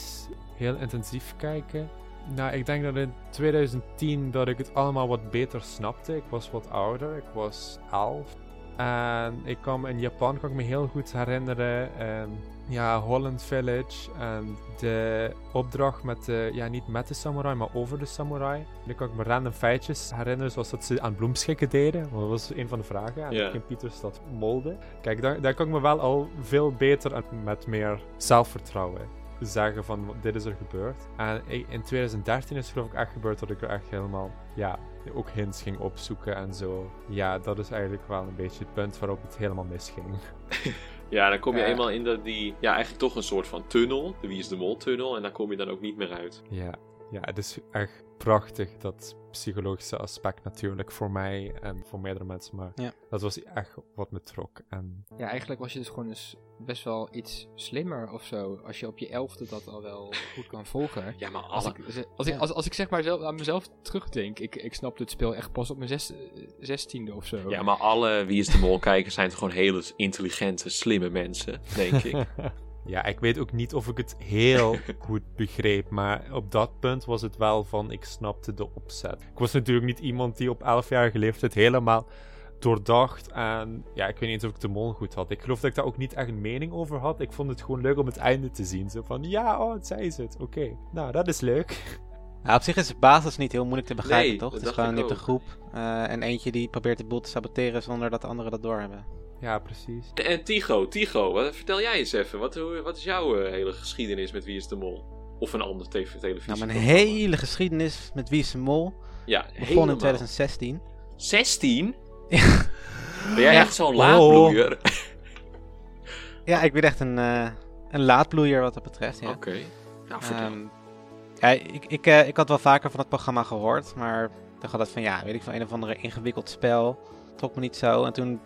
heel intensief kijken? Nou, ik denk dat in 2010 dat ik het allemaal wat beter snapte. Ik was wat ouder, ik was 11. En ik me in Japan kan ik me heel goed herinneren. ehm, ja, Holland Village. En de opdracht met de, ja, niet met de samurai, maar over de samurai. Nu kan ik me random feitjes herinneren, zoals dat ze aan bloemschikken deden. Want dat was een van de vragen. En ook in Pieterstad molde. Kijk, daar, daar kan ik me wel al veel beter en met meer zelfvertrouwen zeggen van dit is er gebeurd. En in 2013 is het geloof ik echt gebeurd dat ik er echt helemaal, ja, ook hints ging opzoeken en zo. Ja, dat is eigenlijk wel een beetje het punt waarop het helemaal misging. Ja, dan kom je Ja. eenmaal in de, die, ja, eigenlijk toch een soort van tunnel. De Wie is de Mol tunnel. En daar kom je dan ook niet meer uit. Ja, ja, het is echt prachtig, dat psychologische aspect natuurlijk voor mij en voor meerdere mensen. Maar Ja. dat was echt wat me trok. En Ja, eigenlijk was je dus gewoon eens best wel iets slimmer of zo. Als je op je elfde dat al wel goed kan volgen. Ja, maar Als ik, als, ik, Ja. als, als ik zeg maar zelf, aan mezelf terugdenk, ik, ik snap het spel echt pas op mijn zes, zestiende of zo. Ja, maar alle Wie is de Mol kijkers zijn toch gewoon hele intelligente, slimme mensen, denk ik. ja, ik weet ook niet of ik het heel goed begreep, maar op dat punt was het wel van ik snapte de opzet. Ik was natuurlijk niet iemand die op 11-jarige leeftijd helemaal doordacht en ja, ik weet niet eens of ik de mol goed had. Ik geloof dat ik daar ook niet echt een mening over had. Ik vond het gewoon leuk om het einde te zien. Zo van, ja, oh, het zei ze het. Oké, nou, dat is leuk. Ja, op zich is de basis niet heel moeilijk te begrijpen, Nee, toch? Het is gewoon, een ook. groep eh, en eentje die probeert de boel te saboteren zonder dat de anderen dat doorhebben. Ja, precies. En Tigo, Tigo, wat, vertel jij eens even. Wat, wat is jouw eh, hele geschiedenis met Wie is de Mol? Of een ander tv televisie? Nou, mijn hele geschiedenis met Wie is de Mol Ja, begon in helemaal. 2016. 16? Ben jij Ja. echt zo'n Oh. laadbloeier? Ja, ik ben echt een, eh, een laadbloeier wat dat betreft, ja. Oké. Nou. Ehm, ja, ik, ik, eh, ik had wel vaker van het programma gehoord, maar ik dacht altijd van ja, weet ik van een of andere ingewikkeld spel. Trok me niet zo. En toen,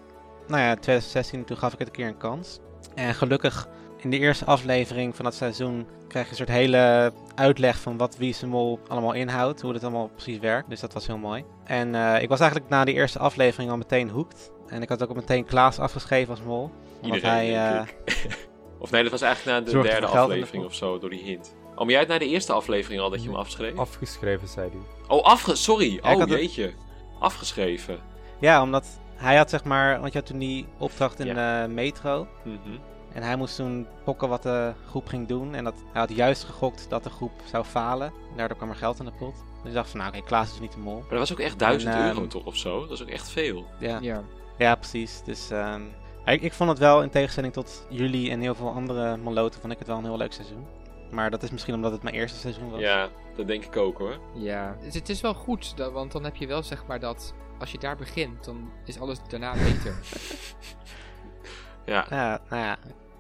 nou ja, 2016, toen gaf ik het een keer een kans. En gelukkig in de eerste aflevering van dat seizoen krijg je een soort hele uitleg van wat Wie de Mol allemaal inhoudt, hoe het allemaal precies werkt. Dus dat was heel mooi. En eh, ik was eigenlijk na die eerste aflevering al meteen hooked. En ik had ook meteen Klaas afgeschreven als mol. Omdat Iedereen, hij, ik. of nee, dat was eigenlijk na de derde de aflevering pot. of zo, door die hint. Oh, maar jij had na de eerste aflevering al dat je hem afschreef? Afgeschreven, zei hij. Oh, afge... Sorry. ik oh, het- jeetje. Afgeschreven. Ja, omdat hij had zeg maar, want je had toen die opdracht in de metro. Mhm. En hij moest toen pokken wat de groep ging doen. En dat, hij had juist gegokt dat de groep zou falen. Daardoor kwam er geld in de pot. Dus ik dacht van, nou oké, Klaas is niet de mol. Maar dat was ook echt 1000 En, ehm, euro toch of zo? Dat is ook echt veel. Ja, Ja. ja precies. Dus ehm, ik, ik vond het wel, in tegenstelling tot jullie en heel veel andere moloten, vond ik het wel een heel leuk seizoen. Maar dat is misschien omdat het mijn eerste seizoen was. Ja, dat denk ik ook hoor. Ja, het, het is wel goed, want dan heb je wel zeg maar dat als je daar begint, dan is alles daarna beter. Ja. Ja, nou ja.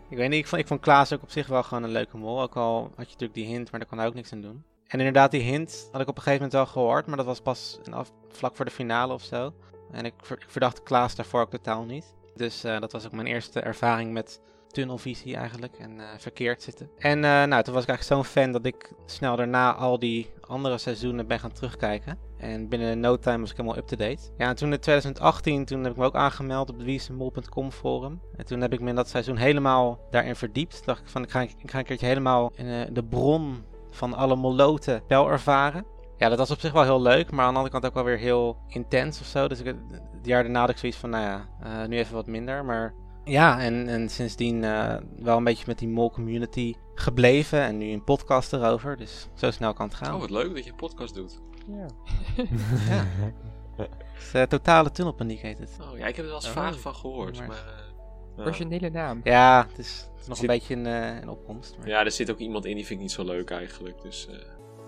Ik weet niet, ik vond, ik vond Klaas ook op zich wel gewoon een leuke mol. Ook al had je natuurlijk die hint, maar daar kon hij ook niks aan doen. En inderdaad, die hint had ik op een gegeven moment wel gehoord, maar dat was pas vlak voor de finale of zo. En ik verdacht Klaas daarvoor ook totaal niet. Dus eh, dat was ook mijn eerste ervaring met tunnelvisie eigenlijk en eh, verkeerd zitten. En eh, nou, toen was ik eigenlijk zo'n fan dat ik snel daarna al die andere seizoenen ben gaan terugkijken. En binnen no time was ik helemaal up-to-date. Ja, en toen in 2018, toen heb ik me ook aangemeld op het wiesemol.com forum. En toen heb ik me in dat seizoen helemaal daarin verdiept. dacht ik van, ik ga, ik ga een keertje helemaal in eh, de bron van alle moloten wel ervaren. Ja, dat was op zich wel heel leuk, maar aan de andere kant ook wel weer heel intens of zo. Dus ik, het jaar daarna had ik zoiets van, nou ja, eh, nu even wat minder. Maar ja, en, en sindsdien eh, wel een beetje met die mol community gebleven. En nu een podcast erover, dus zo snel kan het gaan. Oh, wat leuk dat je een podcast doet. Ja. Ja. Dus, eh, totale tunnelpaniek heet het. Oh ja, ik heb er wel eens Oh. vaag van gehoord. Maar- Maar, eh. Originele naam. Ja, het is, het is nog Zit- een beetje in, eh, in opkomst. Maar... Ja, er zit ook iemand in die vind ik niet zo leuk eigenlijk. Dus eh,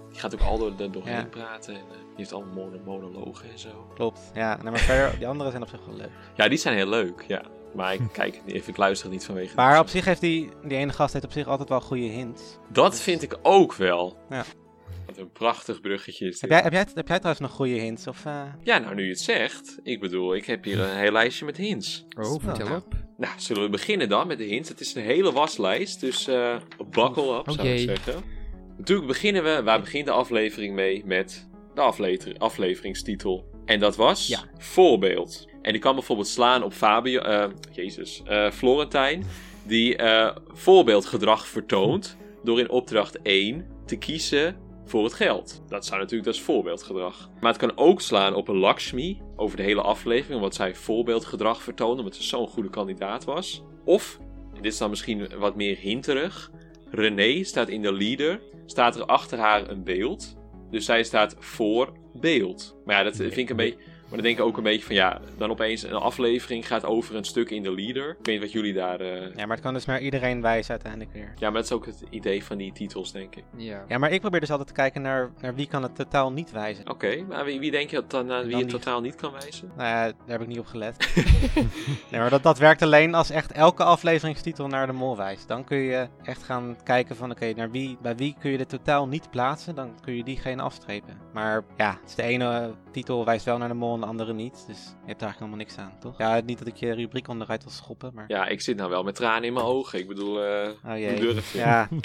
die gaat ook al door, er doorheen Ja. praten. En eh, die heeft allemaal mono- monologen en zo. Klopt. Ja, nou, maar verder, die andere zijn op zich wel leuk. Ja, die zijn heel leuk, ja. Maar ik kijk even, ik luister niet vanwege Maar op zich heeft die, die ene gast heeft op zich altijd wel goede hints. Dat vind ik ook wel. Ja. Wat een prachtig bruggetje is dit. Heb jij, heb, jij, heb jij trouwens nog goede hints? Of, eh, Ja, nou nu je het zegt. Ik bedoel, ik heb hier een heel lijstje met hints. Oh, vertel nou. op. Nou, zullen we beginnen dan met de hints? Het is een hele waslijst, dus eh buckle up, Oh zou ik zeggen. Natuurlijk beginnen we, waar begint de aflevering mee? Met de aflever- afleveringstitel. En dat was Ja. Voorbeeld. En die kan bijvoorbeeld slaan op Fabio, eh, jezus, eh, Florentijn, die eh, voorbeeldgedrag vertoont door in opdracht 1 te kiezen voor het geld. Dat zou natuurlijk, dat is voorbeeldgedrag. Maar het kan ook slaan op een Lakshmi over de hele aflevering, omdat zij voorbeeldgedrag vertoonde, omdat ze zo'n goede kandidaat was. Of, en dit is dan misschien wat meer hinterig, René staat in de leader, staat er achter haar een beeld. Dus zij staat voor beeld. Maar ja, dat vind ik een beetje. Maar dan denk ik ook een beetje van ja, dan opeens een aflevering gaat over een stuk in de leader. Ik weet niet wat jullie daar. eh, Ja, maar het kan dus maar iedereen wijzen uiteindelijk weer. Ja, maar dat is ook het idee van die titels, denk ik. Ja. Ja, maar ik probeer dus altijd te kijken naar, naar wie kan het totaal niet wijzen. Oké, maar wie, wie denk je dat dan, aan wie Dan het niet. totaal niet kan wijzen? Nou ja, daar heb ik niet op gelet. nee, maar dat, dat werkt alleen als echt elke afleveringstitel naar de mol wijst. Dan kun je echt gaan kijken van, oké, naar wie, bij wie kun je dit totaal niet plaatsen. Dan kun je diegene afstrepen. Maar ja, dus de ene titel wijst wel naar de mol de andere niet. Dus je hebt daar eigenlijk helemaal niks aan, toch? Ja, niet dat ik je rubriek onderuit wil schoppen, maar... Ja, ik zit nou wel met tranen in mijn ogen. Ik bedoel, eh Oh hoe jee. durf je? Ja.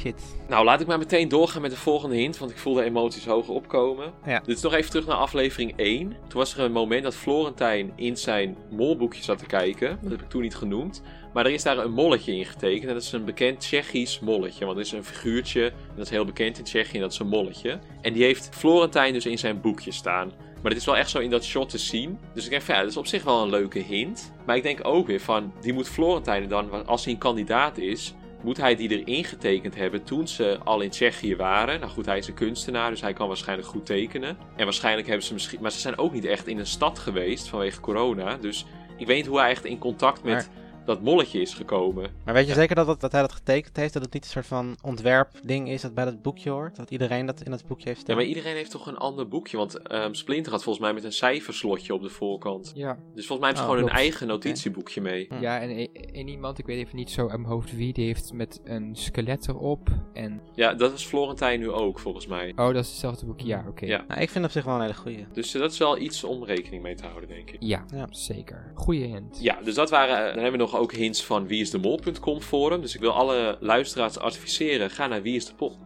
Shit. Nou, laat ik maar meteen doorgaan met de volgende hint, want ik voel de emoties hoger opkomen. Ja. Dit is nog even terug naar aflevering 1. Toen was er een moment dat Florentijn in zijn molboekje zat te kijken. Dat heb ik toen niet genoemd. Maar er is daar een molletje in getekend. En dat is een bekend Tsjechisch molletje. Want er is een figuurtje, en dat is heel bekend in Tsjechië, en dat is een molletje. En die heeft Florentijn dus in zijn boekje staan. Maar dit is wel echt zo in dat shot te zien. Dus ik denk ja, dat is op zich wel een leuke hint. Maar ik denk ook weer van, die moet Florentijn dan, als hij een kandidaat is, moet hij die erin getekend hebben toen ze al in Tsjechië waren. Nou goed, hij is een kunstenaar, dus hij kan waarschijnlijk goed tekenen. En waarschijnlijk hebben ze misschien... Maar ze zijn ook niet echt in een stad geweest vanwege corona. Dus ik weet niet hoe hij echt in contact met dat molletje is gekomen. Maar weet je zeker dat, dat, dat hij dat getekend heeft? Dat het niet een soort van ontwerpding is dat bij dat boekje hoort? Dat iedereen dat in dat boekje heeft Ja, staan? maar iedereen heeft toch een ander boekje? Want ehm, Splinter had volgens mij met een cijferslotje op de voorkant. Ja. Dus volgens mij heeft ze Oh, gewoon een eigen notitieboekje mee. Hm. Ja, en en iemand, ik weet even niet zo uit mijn hoofd wie, die heeft met een skelet erop. En. Ja, dat is Florentijn nu ook, volgens mij. Oh, dat is hetzelfde boekje. Ja, oké. Ja. Nou, ik vind het op zich wel een hele goeie. Dus eh, dat is wel iets om rekening mee te houden, denk ik. Ja, Ja. zeker. Goeie hint. Ja, dus dat waren. Dan hebben we nog ook hints van wieisdemol.com forum. Dus ik wil alle luisteraars adviseren. Ga naar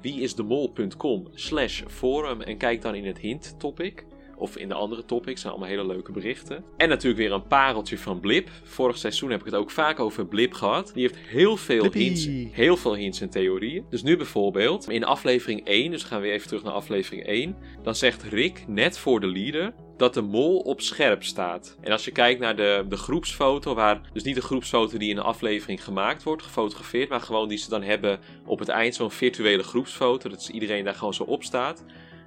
wieisdemol.com slash forum en kijk dan in het hint topic. Of in de andere topics, zijn allemaal hele leuke berichten. En natuurlijk weer een pareltje van Blip. Vorig seizoen heb ik het ook vaak over Blip gehad. Die heeft heel veel, Blippie. hints, heel veel hints en theorieën. Dus nu bijvoorbeeld, in aflevering 1, dus gaan we weer even terug naar aflevering 1. Dan zegt Rick, net voor de leader, dat de mol op scherp staat. En als je kijkt naar de, de groepsfoto, waar dus niet de groepsfoto die in de aflevering gemaakt wordt, gefotografeerd, maar gewoon die ze dan hebben op het eind, zo'n virtuele groepsfoto, dat is iedereen daar gewoon zo op staat.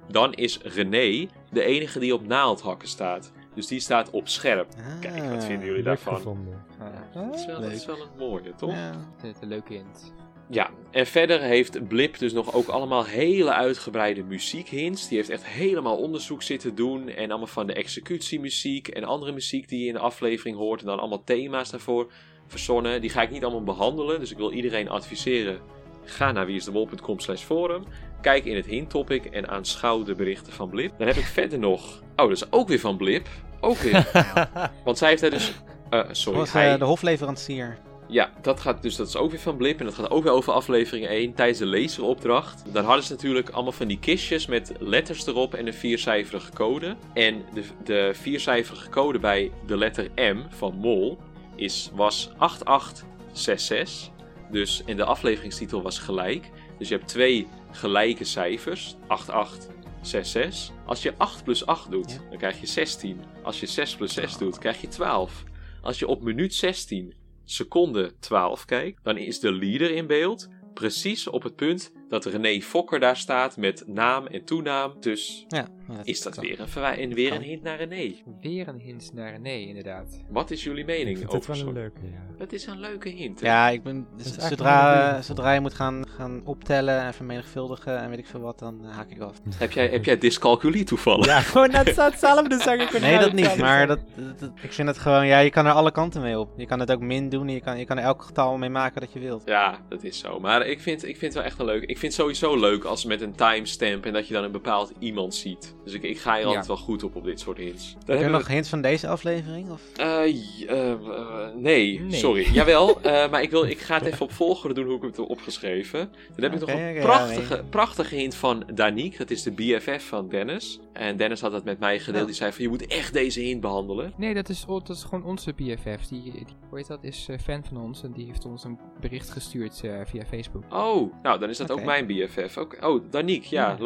Dan is René de enige die op naaldhakken staat. Dus die staat op scherp. Kijk, wat vinden jullie daarvan? Ja, Dat is wel, dat is wel een mooie, toch? Ja. vind het een leuke hint. Ja, en verder heeft Blip dus nog ook allemaal hele uitgebreide muziekhints. Die heeft echt helemaal onderzoek zitten doen. En allemaal van de executiemuziek en andere muziek die je in de aflevering hoort. En dan allemaal thema's daarvoor verzonnen. Die ga ik niet allemaal behandelen. Dus ik wil iedereen adviseren. Ga naar wieisdemol.com slash forum. Kijk in het hint topic en aanschouw de berichten van Blip. Dan heb ik verder nog... Oh, dat is ook weer van Blip. Ook weer. Want zij heeft daar dus... eh, sorry, was hij... eh, de hofleverancier. Ja, dat gaat dus dat is ook weer van Blip en dat gaat ook weer over aflevering 1 tijdens de lezeropdracht. Dan hadden ze natuurlijk allemaal van die kistjes met letters erop en een viercijferige code. En de, de viercijferige code bij de letter M van Mol is, was 8866. Dus en de afleveringstitel was gelijk. Dus je hebt twee gelijke cijfers, 8866. Als je 8 plus 8 doet, Ja. dan krijg je 16. Als je 6 plus 6 doet, krijg je 12. Als je op minuut 16 seconde 12 kijkt, dan is de leader in beeld. Precies op het punt dat René Fokker daar staat met naam en toenaam. Dus Ja, is dat weer een, en weer een hint naar René. Weer een hint naar nee, inderdaad. Wat is jullie Ik mening vind het over wel een zo'n... leuke, ja. Het is een leuke hint. hè? Ja, ik ben, is echt zodra, een zodra je moet gaan, gaan optellen en vermenigvuldigen en weet ik veel wat, dan eh, haak ik af. Heb, jij, heb jij dyscalculie toevallig? Ja, gewoon net hetzelfde zeg ik. Nee, dat niet, maar dat, dat- dat- ik vind het gewoon, ja, je kan er alle kanten mee op. Je kan het ook min doen en je kan, je kan er elk getal mee maken dat je wilt. Ja, dat is zo. Maar ik vind, ik vind het wel echt een leuk. Ik vind het sowieso leuk als met een timestamp en dat je dan een bepaald iemand ziet. Dus ik, ik ga hier Ja. altijd wel goed op op dit soort hints. Dan Heb je nog hints van deze aflevering? Of? Eh, eh, eh, nee, Nee. sorry. Jawel, eh, maar ik, wil, ik ga het even op volgorde doen hoe ik het heb opgeschreven. Dan heb ik nog een prachtige, prachtige hint van Danique. Dat is de BFF van Dennis. En Dennis had dat met mij gedeeld. Ja. Die zei van, je moet echt deze hint behandelen. Nee, dat is, dat is gewoon onze BFF. Die, die, hoe heet dat, is eh, fan van ons. En die heeft ons een bericht gestuurd eh, via Facebook. Oh, nou, dan is dat ook mijn BFF. Oh, Danique, ja, Ja.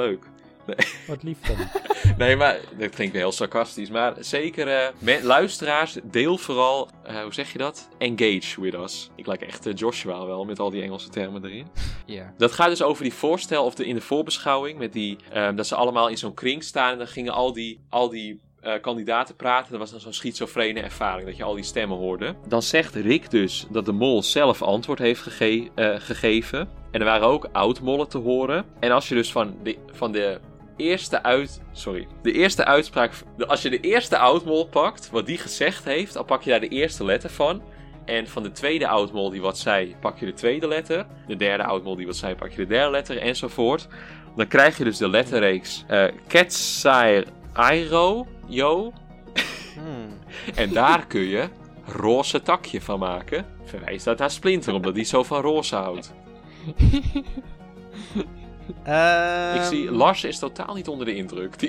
Wat lief dan. Nee, maar dat klinkt weer heel sarcastisch. Maar zeker, eh, luisteraars, deel vooral, eh, hoe zeg je dat? Engage with us. Ik lijk echt eh, Joshua wel, met al die Engelse termen erin. Ja. Dat gaat dus over die voorstel, of de, in de voorbeschouwing, met die, ehm, dat ze allemaal in zo'n kring staan. En dan gingen al die, al die kandidaten praten. Dat was dan zo'n schizofrene ervaring, dat je al die stemmen hoorde. Dan zegt Rick dus dat de mol zelf antwoord heeft gege- gegeven. En er waren ook oud-mollen te horen. En als je dus van de, van de eerste uit... Sorry. De eerste uitspraak... Als je de eerste oud-mol pakt, wat die gezegd heeft, dan pak je daar de eerste letter van. En van de tweede oudmol die wat zei, pak je de tweede letter. De derde oudmol die wat zei, pak je de derde letter, enzovoort. Dan krijg je dus de letterreeks eh Ketsair Airo, yo. Hmm. En daar kun je roze takje van maken. Verwijst dat naar Splinter, omdat die zo van roze houdt. Ehm, Ik zie, Lars is totaal niet onder de indruk. Die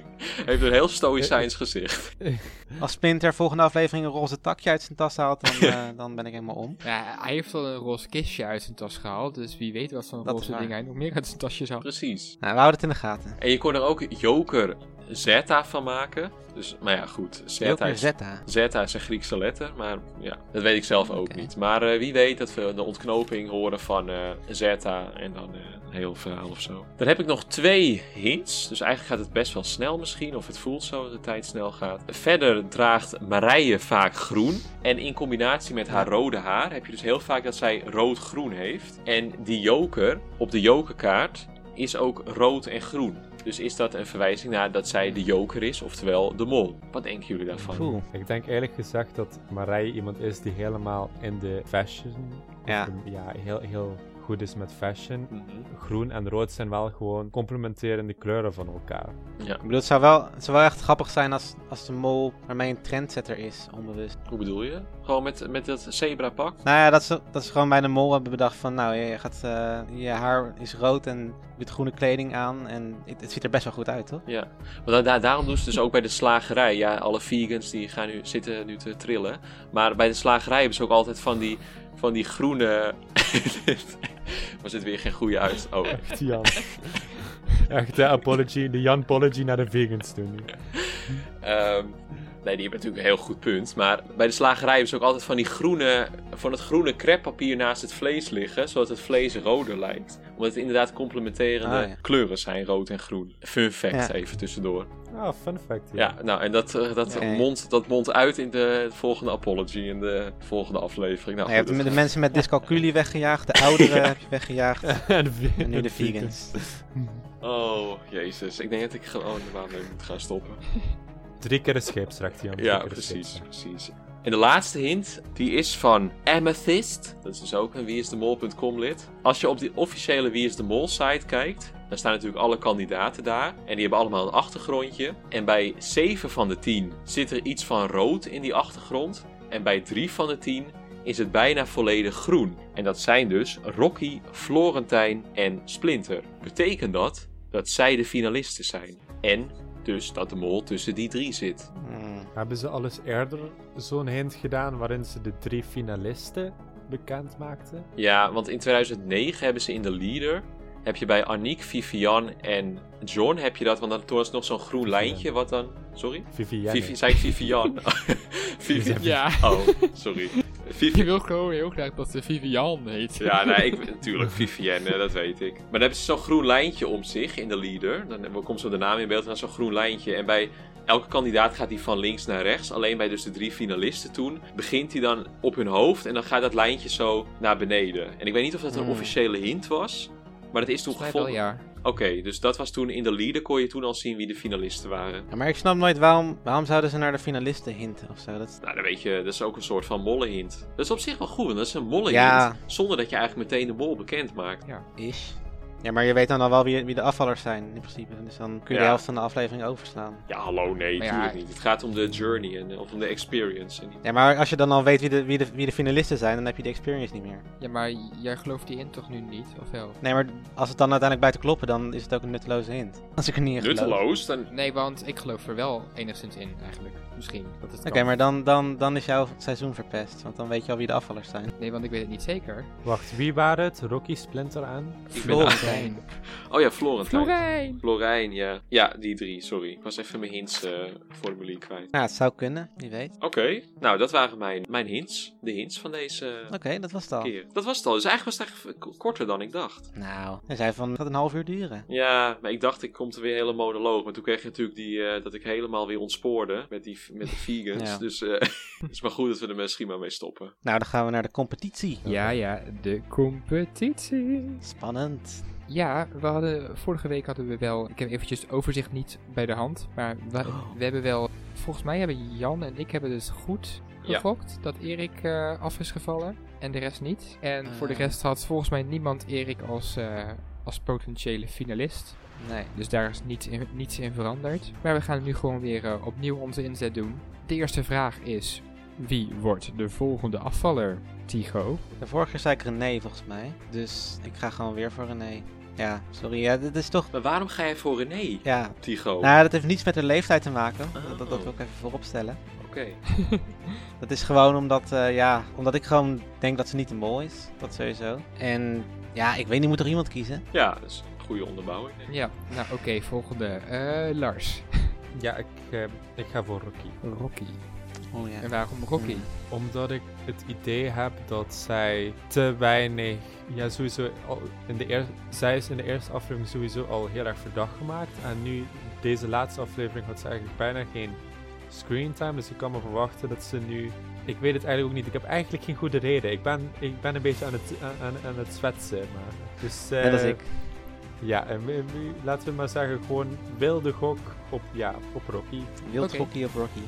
heeft een heel stoïcijns gezicht. Als Splinter volgende aflevering een roze takje uit zijn tas haalt, dan, eh, dan ben ik helemaal om. ja. Hij heeft al een roze kistje uit zijn tas gehaald. Dus wie weet wat voor roze dingen hij nog meer uit zijn tasje zou. Precies. Nou, we houden het in de gaten. En je kon er ook Joker Zeta van maken. Dus, maar ja, goed. Zeta Joker is Zeta. Zeta is een Griekse letter, maar ja, dat weet ik zelf ook niet. Maar eh, wie weet dat we de ontknoping horen van eh Zeta en dan eh, heel verhaal of zo. Dan heb ik nog twee hints, dus eigenlijk gaat het best wel snel misschien, of het voelt zo dat de tijd snel gaat. Verder draagt Marije vaak groen en in combinatie met haar rode haar heb je dus heel vaak dat zij rood-groen heeft. En die joker op de jokerkaart is ook rood en groen. Dus is dat een verwijzing naar dat zij de joker is, oftewel de mol. Wat denken jullie daarvan? Cool. Ik denk eerlijk gezegd dat Marij iemand is die helemaal in de fashion. Ja. de- ja, heel, heel goed is met fashion. Mhm. Groen en rood zijn wel gewoon complementerende kleuren van elkaar. Ja, Ik bedoel, het zou wel, het zou wel echt grappig zijn als, als de mol ermee een trendsetter is, onbewust. hoe bedoel je? Gewoon met, met dat zebra pak? Nou ja, dat ze, dat ze gewoon bij de mol hebben bedacht van, nou, je, gaat, eh, je haar is rood en je doet groene kleding aan en het, het ziet er best wel goed uit, toch? Ja, want da- daarom doen ze dus ook bij de slagerij. Ja, alle vegans die gaan nu, zitten nu te trillen. Maar bij de slagerij hebben ze ook altijd van die, van die groene... Was dit weer geen goede uit? Oh, Echt Jan. Echt de apology, de Jan-apology naar de vegans doen. nu. Nee, die hebben natuurlijk een heel goed punt. Maar bij de slagerij hebben ze ook altijd van die groene, van het groene creppapier naast het vlees liggen, zodat het vlees roder lijkt. Omdat het inderdaad complementerende Ah, ja. kleuren zijn, rood en groen. Fun fact Ja. even tussendoor. Ah, fun fact. Ja, nou, en dat, eh, dat, Ja. mondt, dat mondt uit in de volgende apology, in de volgende aflevering. Nou, je hebt de mensen met dyscalculie weggejaagd, de ouderen heb je weggejaagd en, de nu de vegans. Oh, jezus. Ik denk dat ik gewoon ermee moet gaan stoppen. Drie keer de scheepsrecht, Jan. Drie Ja, precies, precies. En de laatste hint, die is van Amethyst. Dat is dus ook een wieisdemol.com lid. Als je op die officiële Wie is de Mol site kijkt, dan staan natuurlijk alle kandidaten daar. En die hebben allemaal een achtergrondje. En bij 7 van de 10 zit er iets van rood in die achtergrond. En bij 3 van de 10 is het bijna volledig groen. En dat zijn dus Rocky, Florentijn en Splinter. Betekent dat dat zij de finalisten zijn. En dus dat de mol tussen die drie zit. Hmm. Hebben ze al eens eerder zo'n hint gedaan waarin ze de drie finalisten bekend maakten? Ja, want in 2009 hebben ze in de leader. Heb je bij Aniek, Vivian en John heb je dat, want dan toen was nog zo'n groen Vivian. lijntje wat dan. Sorry? Vivienne. Vivi, zei ik Vivian? Vivi Ja, Oh, sorry. Vivi je wil gewoon heel graag dat ze Vivian heet. ja, nee, ik, natuurlijk Vivienne, dat weet ik. Maar dan hebben ze zo'n groen lijntje om zich in de leader. Dan komt zo de naam in beeld en dan zo'n groen lijntje. En bij elke kandidaat gaat die van links naar rechts. Alleen bij dus de drie finalisten toen begint hij dan op hun hoofd en dan gaat dat lijntje zo naar beneden. En ik weet niet of dat een Hmm. officiële hint was. Maar dat is toen gevolgd. Ja. Oké, dus dat was toen in de leader kon je toen al zien wie de finalisten waren. Ja, maar ik snap nooit waarom, waarom zouden ze naar de finalisten hinten of zo. Dat, Nou, dan weet je, dat is ook een soort van mollehint. Dat is op zich wel goed, want dat is een mollehint. Ja. Zonder dat je eigenlijk meteen de mol bekend maakt. is. Ja, maar je weet dan al wel wie, wie de afvallers zijn, in principe. Dus dan kun je Ja. de helft van de aflevering overslaan. Ja, hallo, nee, Maar ja, natuurlijk niet. Het gaat om de journey en, of om de experience. En. Ja, maar als je dan al weet wie de, wie, de, wie de finalisten zijn, dan heb je de experience niet meer. Ja, maar jij gelooft die in toch nu niet, of wel? Nee, maar als het dan uiteindelijk buiten kloppen, dan is het ook een nutteloze hint. Als ik er niet in geloof. Nutteloos? Dan... Nee, want ik geloof er wel enigszins in, eigenlijk. Misschien. Oké, maar dan, dan, dan is jouw seizoen verpest. Want dan weet je al wie de afvallers zijn. Nee, want ik weet het niet zeker. Wacht, wie waren het? Rocky Splinter aan? Florentijn. Oh ja, Florentijn. Florijn! Florijn, ja. Ja, die drie, sorry. Ik was even mijn hints-formulier kwijt. Ja, het zou kunnen, wie weet. Oké, nou dat waren mijn, mijn hints. De hints van deze Oké, dat was het al. keer. Dat was het al. Dus eigenlijk was het echt k- korter dan ik dacht. Nou, hij zei van, het gaat een half uur duren. Ja, maar ik dacht, ik komt er weer hele monoloog. Maar toen kreeg je natuurlijk die, eh, dat ik helemaal weer ontspoorde met, die, met de vegans. Ja. Dus eh, het is maar goed dat we er misschien maar mee stoppen. Nou, dan gaan we naar de competitie. Ja, ja, de competitie. Spannend. Ja, we hadden, vorige week hadden we wel, ik heb eventjes het overzicht niet bij de hand, maar we, we hebben wel, volgens mij hebben Jan en ik hebben dus goed Ja. gefokt dat Erik eh, af is gevallen en de rest niet. En voor de Eh. rest had volgens mij niemand Erik als, eh, als potentiële finalist. Nee. Dus daar is niets in, niets in veranderd. Maar we gaan nu gewoon weer eh, opnieuw onze inzet doen. De eerste vraag is, wie wordt de volgende afvaller? Tycho? De vorige keer zei ik René volgens mij. Dus ik ga gewoon weer voor René. Ja, sorry. Ja, dit is toch... Maar waarom ga jij voor René, Ja. Tycho? Nou, dat heeft niets met de leeftijd te maken. Dat, dat, dat Oh. wil ik even voorop stellen. Oké. Dat is gewoon omdat, eh, ja, omdat ik gewoon denk dat ze niet de mol is. Dat sowieso. En ja, ik weet niet, moet er iemand kiezen? Ja, dat een goede onderbouwing. Ja, nou oké, volgende. Eh, Lars. Ja, ik, eh, ik ga voor Rocky. Rocky. Oh ja. En waarom Rocky? Omdat ik het idee heb dat zij te weinig. Ja, sowieso. Al in de eer, zij is in de eerste aflevering sowieso al heel erg verdacht gemaakt. En nu, deze laatste aflevering, had ze eigenlijk bijna geen screentime. Dus ik kan me verwachten dat ze nu. Ik weet het eigenlijk ook niet. Ik heb eigenlijk geen goede reden. Ik ben, ik ben een beetje aan het, aan, aan, aan het zwetsen. Maar, dus, Net als eh, ik. Ja, en we- we- laten we maar zeggen, gewoon wilde gok op, ja, op Rocky. Wild Oké. Rocky of Rocky?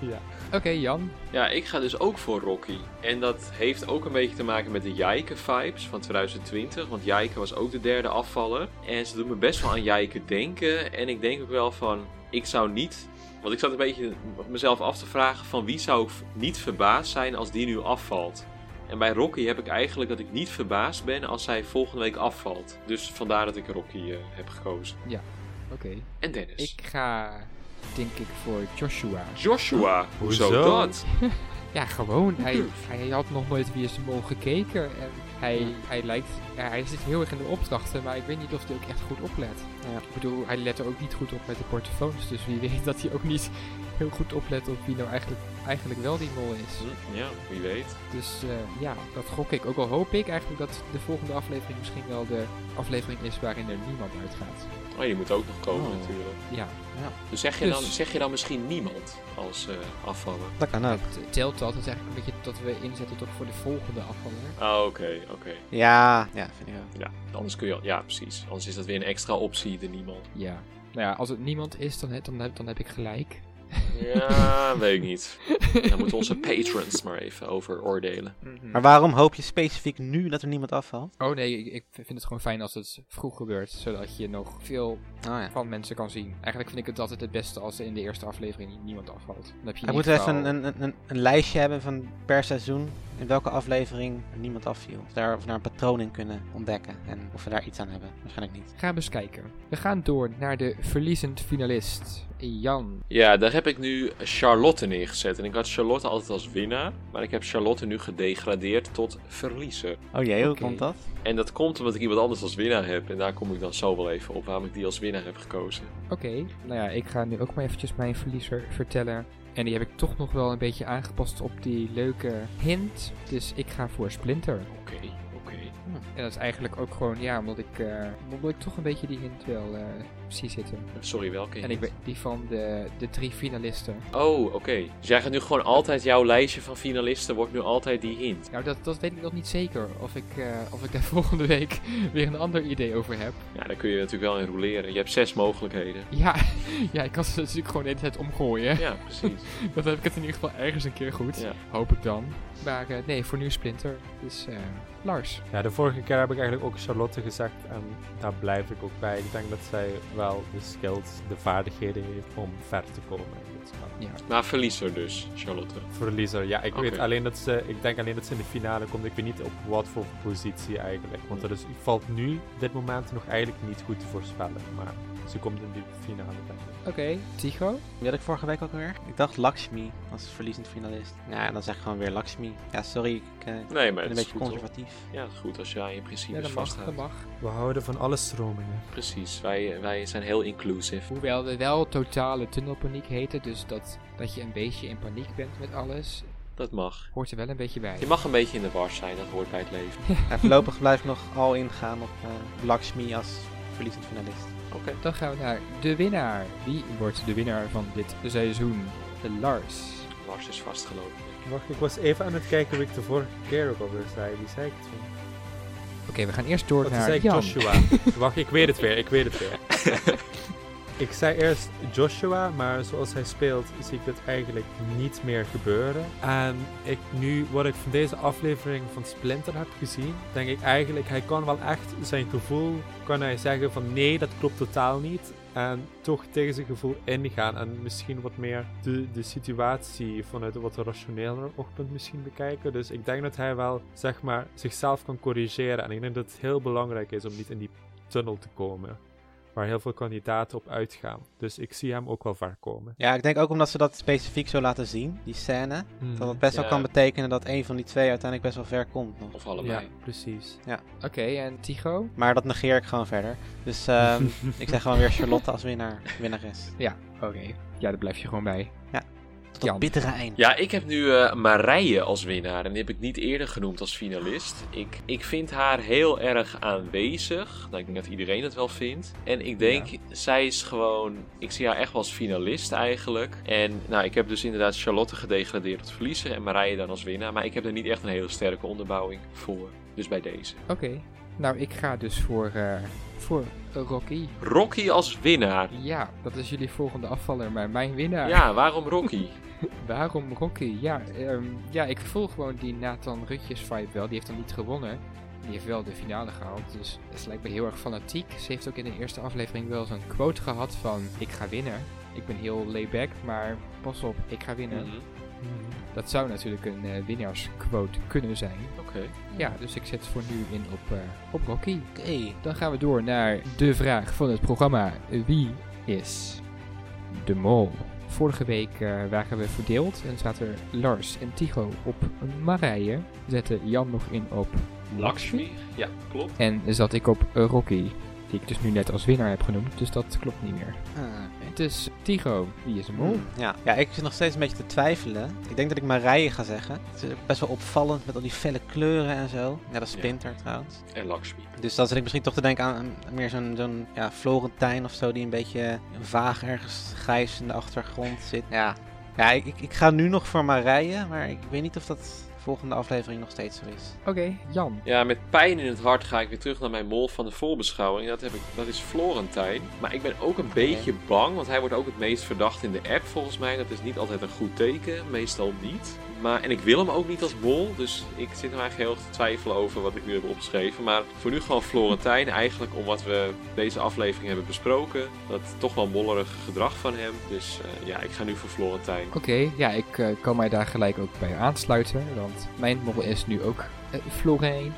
Ja. Oké, Jan. Ja, ik ga dus ook voor Rocky. En dat heeft ook een beetje te maken met de Jijke-vibes van 2020. Want Jijke was ook de derde afvaller. En ze doen me best wel aan Jijke denken. En ik denk ook wel van, ik zou niet... Want ik zat een beetje mezelf af te vragen van wie zou ik niet verbaasd zijn als die nu afvalt. En bij Rocky heb ik eigenlijk dat ik niet verbaasd ben als zij volgende week afvalt. Dus vandaar dat ik Rocky eh, heb gekozen. Oké. En Dennis. Ik ga, denk ik, voor Joshua. Joshua, hoezo, Hoezo? dat? Ja, gewoon. Hij, hij had nog nooit Wie is de Mol gekeken. En hij, Ja. hij lijkt... Ja, hij zit heel erg in de opdrachten, maar ik weet niet of hij ook echt goed oplet. Ja. Ik bedoel, hij let er ook niet goed op met de portofoons. Dus wie weet dat hij ook niet heel goed oplet op wie nou eigenlijk, eigenlijk wel die mol is. Hm, Ja, wie weet. Dus eh, ja, dat gok ik. Ook al hoop ik eigenlijk dat de volgende aflevering misschien wel de aflevering is waarin er niemand uitgaat. Oh, die moet ook nog komen Oh. natuurlijk. Ja, Dus zeg je, Dus- dan, zeg je dan misschien niemand als eh afvaller? Dat kan ook. t- telt dat. Dat is eigenlijk een beetje dat we inzetten toch voor de volgende afvaller. Ah, oké, oké. Ja, ja, vind ik ook. Ja, anders kun je... Ja, precies. Anders is dat weer een extra optie, de niemand. Ja. Nou ja, als het niemand is, dan, heb- dan, heb, dan heb ik gelijk. Ja, weet ik niet. Daar moeten onze patrons maar even over oordelen. Maar waarom hoop je specifiek nu dat er niemand afvalt? Oh nee, ik, ik vind het gewoon fijn als het vroeg gebeurt, zodat je nog veel Oh ja. van mensen kan zien. Eigenlijk vind ik het altijd het beste als er in de eerste aflevering niemand afvalt. Dan heb je moeten ieder even geval- een, een, een, een lijstje hebben van per seizoen in welke aflevering er niemand afviel. Of, daar, of we daar een patroon in kunnen ontdekken en of we daar iets aan hebben. Waarschijnlijk niet. Gaan we eens kijken. We gaan door naar de verliezend finalist. Jan. Ja, daar heb ik nu Charlotte neergezet. En ik had Charlotte altijd als winnaar. Maar ik heb Charlotte nu gedegradeerd tot verliezer. Oh jee, hoe komt dat? En dat komt omdat ik iemand anders als winnaar heb. En daar kom ik dan zo wel even op waarom ik die als winnaar heb gekozen. Oké, nou ja, ik ga nu ook maar eventjes mijn verliezer vertellen. En die heb ik toch nog wel een beetje aangepast op die leuke hint. Dus ik ga voor Splinter. Oké, oké. En dat is eigenlijk ook gewoon, ja, omdat ik, omdat ik toch een beetje die hint wel eh, zie zitten. Sorry, welke? En ik weet die van de, de drie finalisten. Oh, oké. Dus jij gaat nu gewoon altijd jouw lijstje van finalisten, wordt nu altijd die hint. Nou, dat, dat weet ik nog niet zeker. Of ik, eh, of ik daar volgende week weer een ander idee over heb. Ja, daar kun je natuurlijk wel in roleren. Je hebt zes mogelijkheden. Ja, ja ik kan ze natuurlijk gewoon de hele tijd omgooien. Ja, precies. Dan heb ik het in ieder geval ergens een keer goed. Ja. Hoop ik dan. Maar nee, voor nu Splinter. Dus eh, Lars. Ja, de vorige keer heb ik eigenlijk ook Charlotte gezegd en daar blijf ik ook bij. Ik denk dat zij wel de skills, de vaardigheden heeft om ver te komen in dit spel. Ja. Maar verliezer dus, Charlotte. Verliezer, ja, ik weet alleen dat ze, ik denk alleen dat ze in de finale komt. Ik weet niet op wat voor positie eigenlijk. Want dat is, valt nu, dit moment, nog eigenlijk niet goed te voorspellen. Maar ze komt in die finale, denk ik. Oké, Tycho? Wie had ik vorige week ook alweer? Ik dacht Lakshmi als verliezend finalist. Ja, dan zeg ik gewoon weer Lakshmi. Ja, sorry, ik eh, Nee, maar ben een beetje conservatief. Ja, is goed als jij in Ja, principe mag, vasthoudt. dat mag. We houden van alle stromingen. Precies, wij, wij zijn heel inclusive. Hoewel we wel totale tunnelpaniek heten, dus dat, dat je een beetje in paniek bent met alles, Dat mag. hoort er wel een beetje bij. Je mag een beetje in de war zijn, dat hoort bij het leven. Ja, voorlopig blijf ik nog al ingaan op eh, Lakshmi als verliezend finalist. Oké. Dan gaan we naar de winnaar. Wie wordt de winnaar van dit seizoen? De Lars. Lars is vastgelopen. Wacht, ik was even aan het kijken wie ik de vorige keer ook alweer zei. Wie zei ik het toen? Oké, we gaan eerst door naar zei ik Jan. Joshua. Wacht, ik weet het weer, ik weet het weer. ik zei eerst Joshua, maar zoals hij speelt zie ik dit eigenlijk niet meer gebeuren. En ik, nu wat ik van deze aflevering van Splinter heb gezien, denk ik eigenlijk, hij kan wel echt zijn gevoel, kan hij zeggen van nee, dat klopt totaal niet. En toch tegen zijn gevoel ingaan en misschien wat meer de, de situatie vanuit een wat rationeler oogpunt misschien bekijken. Dus ik denk dat hij wel, zeg maar, zichzelf kan corrigeren. En ik denk dat het heel belangrijk is om niet in die tunnel te komen. Waar heel veel kandidaten op uitgaan. Dus ik zie hem ook wel ver komen. Ja, ik denk ook omdat ze dat specifiek zo laten zien, die scène. Dat het best wel Ja. kan betekenen dat een van die twee uiteindelijk best wel ver komt nog. Of Ja, allebei. precies. Oké, en Tycho? Maar dat negeer ik gewoon verder. Dus ehm, ik zeg gewoon weer Charlotte als winnaar, winnares. Ja, oké. Ja, daar blijf je gewoon bij. Tot bittere eind. Ja, ik heb nu eh Marije als winnaar. En die heb ik niet eerder genoemd als finalist. Ik, ik vind haar heel erg aanwezig. Nou, ik denk dat iedereen het wel vindt. En ik denk, zij is gewoon... Ik zie haar echt wel als finalist eigenlijk. En nou, ik heb dus inderdaad Charlotte gedegradeerd tot verliezer. En Marije dan als winnaar. Maar ik heb er niet echt een hele sterke onderbouwing voor. Dus bij deze. Oké. Nou, ik ga dus voor, eh, voor Rocky. Rocky als winnaar. Ja, dat is jullie volgende afvaller, maar mijn winnaar. Ja, waarom Rocky? Waarom Rocky? Ja, ehm, ja, ik voel gewoon die Nathan Rutjes vibe wel. Die heeft dan niet gewonnen. Die heeft wel de finale gehaald, dus ze lijkt me heel erg fanatiek. Ze heeft ook in de eerste aflevering wel zo'n quote gehad van... Ik ga winnen. Ik ben heel layback, maar pas op, ik ga winnen. Mhm. Dat zou natuurlijk een eh, winnaarsquote kunnen zijn. Oké. Ja, dus ik zet voor nu in op, eh, op Rocky. Oké. Dan gaan we door naar de vraag van het programma. Wie is de mol? Vorige week eh, waren we verdeeld en zaten Lars en Tycho op Marije. Zette Jan nog in op Lakshmi. Ja, klopt. En zat ik op Rocky, die ik dus nu net als winnaar heb genoemd. Dus dat klopt niet meer. Ah. Dus Tycho, wie is de mol? Hmm, Ja. ja, ik zit nog steeds een beetje te twijfelen. Ik denk dat ik Marije ga zeggen. Het is best wel opvallend met al die felle kleuren en zo. Net als Ja. Splinter trouwens. En Lakshmi. Dus dan zit ik misschien toch te denken aan meer zo'n zo'n ja, Florentijn of zo, die een beetje vaag ergens grijs in de achtergrond zit. Ja, ja ik, ik, ik ga nu nog voor Marije, maar ik weet niet of dat volgende aflevering nog steeds zo is. Oké, Jan. Ja, met pijn in het hart ga ik weer terug naar mijn mol van de voorbeschouwing. Dat, heb ik, dat is Florentijn. Maar ik ben ook een beetje bang, want hij wordt ook het meest verdacht in de app volgens mij. Dat is niet altijd een goed teken, meestal niet. Maar, en ik wil hem ook niet als mol, dus ik zit nou eigenlijk heel erg te twijfelen over wat ik nu heb opgeschreven. Maar voor nu gewoon Florentijn, eigenlijk om wat we deze aflevering hebben besproken. Dat toch wel mollerig gedrag van hem. Dus eh, ja, ik ga nu voor Florentijn. Oké, ja, ik eh, kan mij daar gelijk ook bij aansluiten. Mijn mol is nu ook uh, Florijn.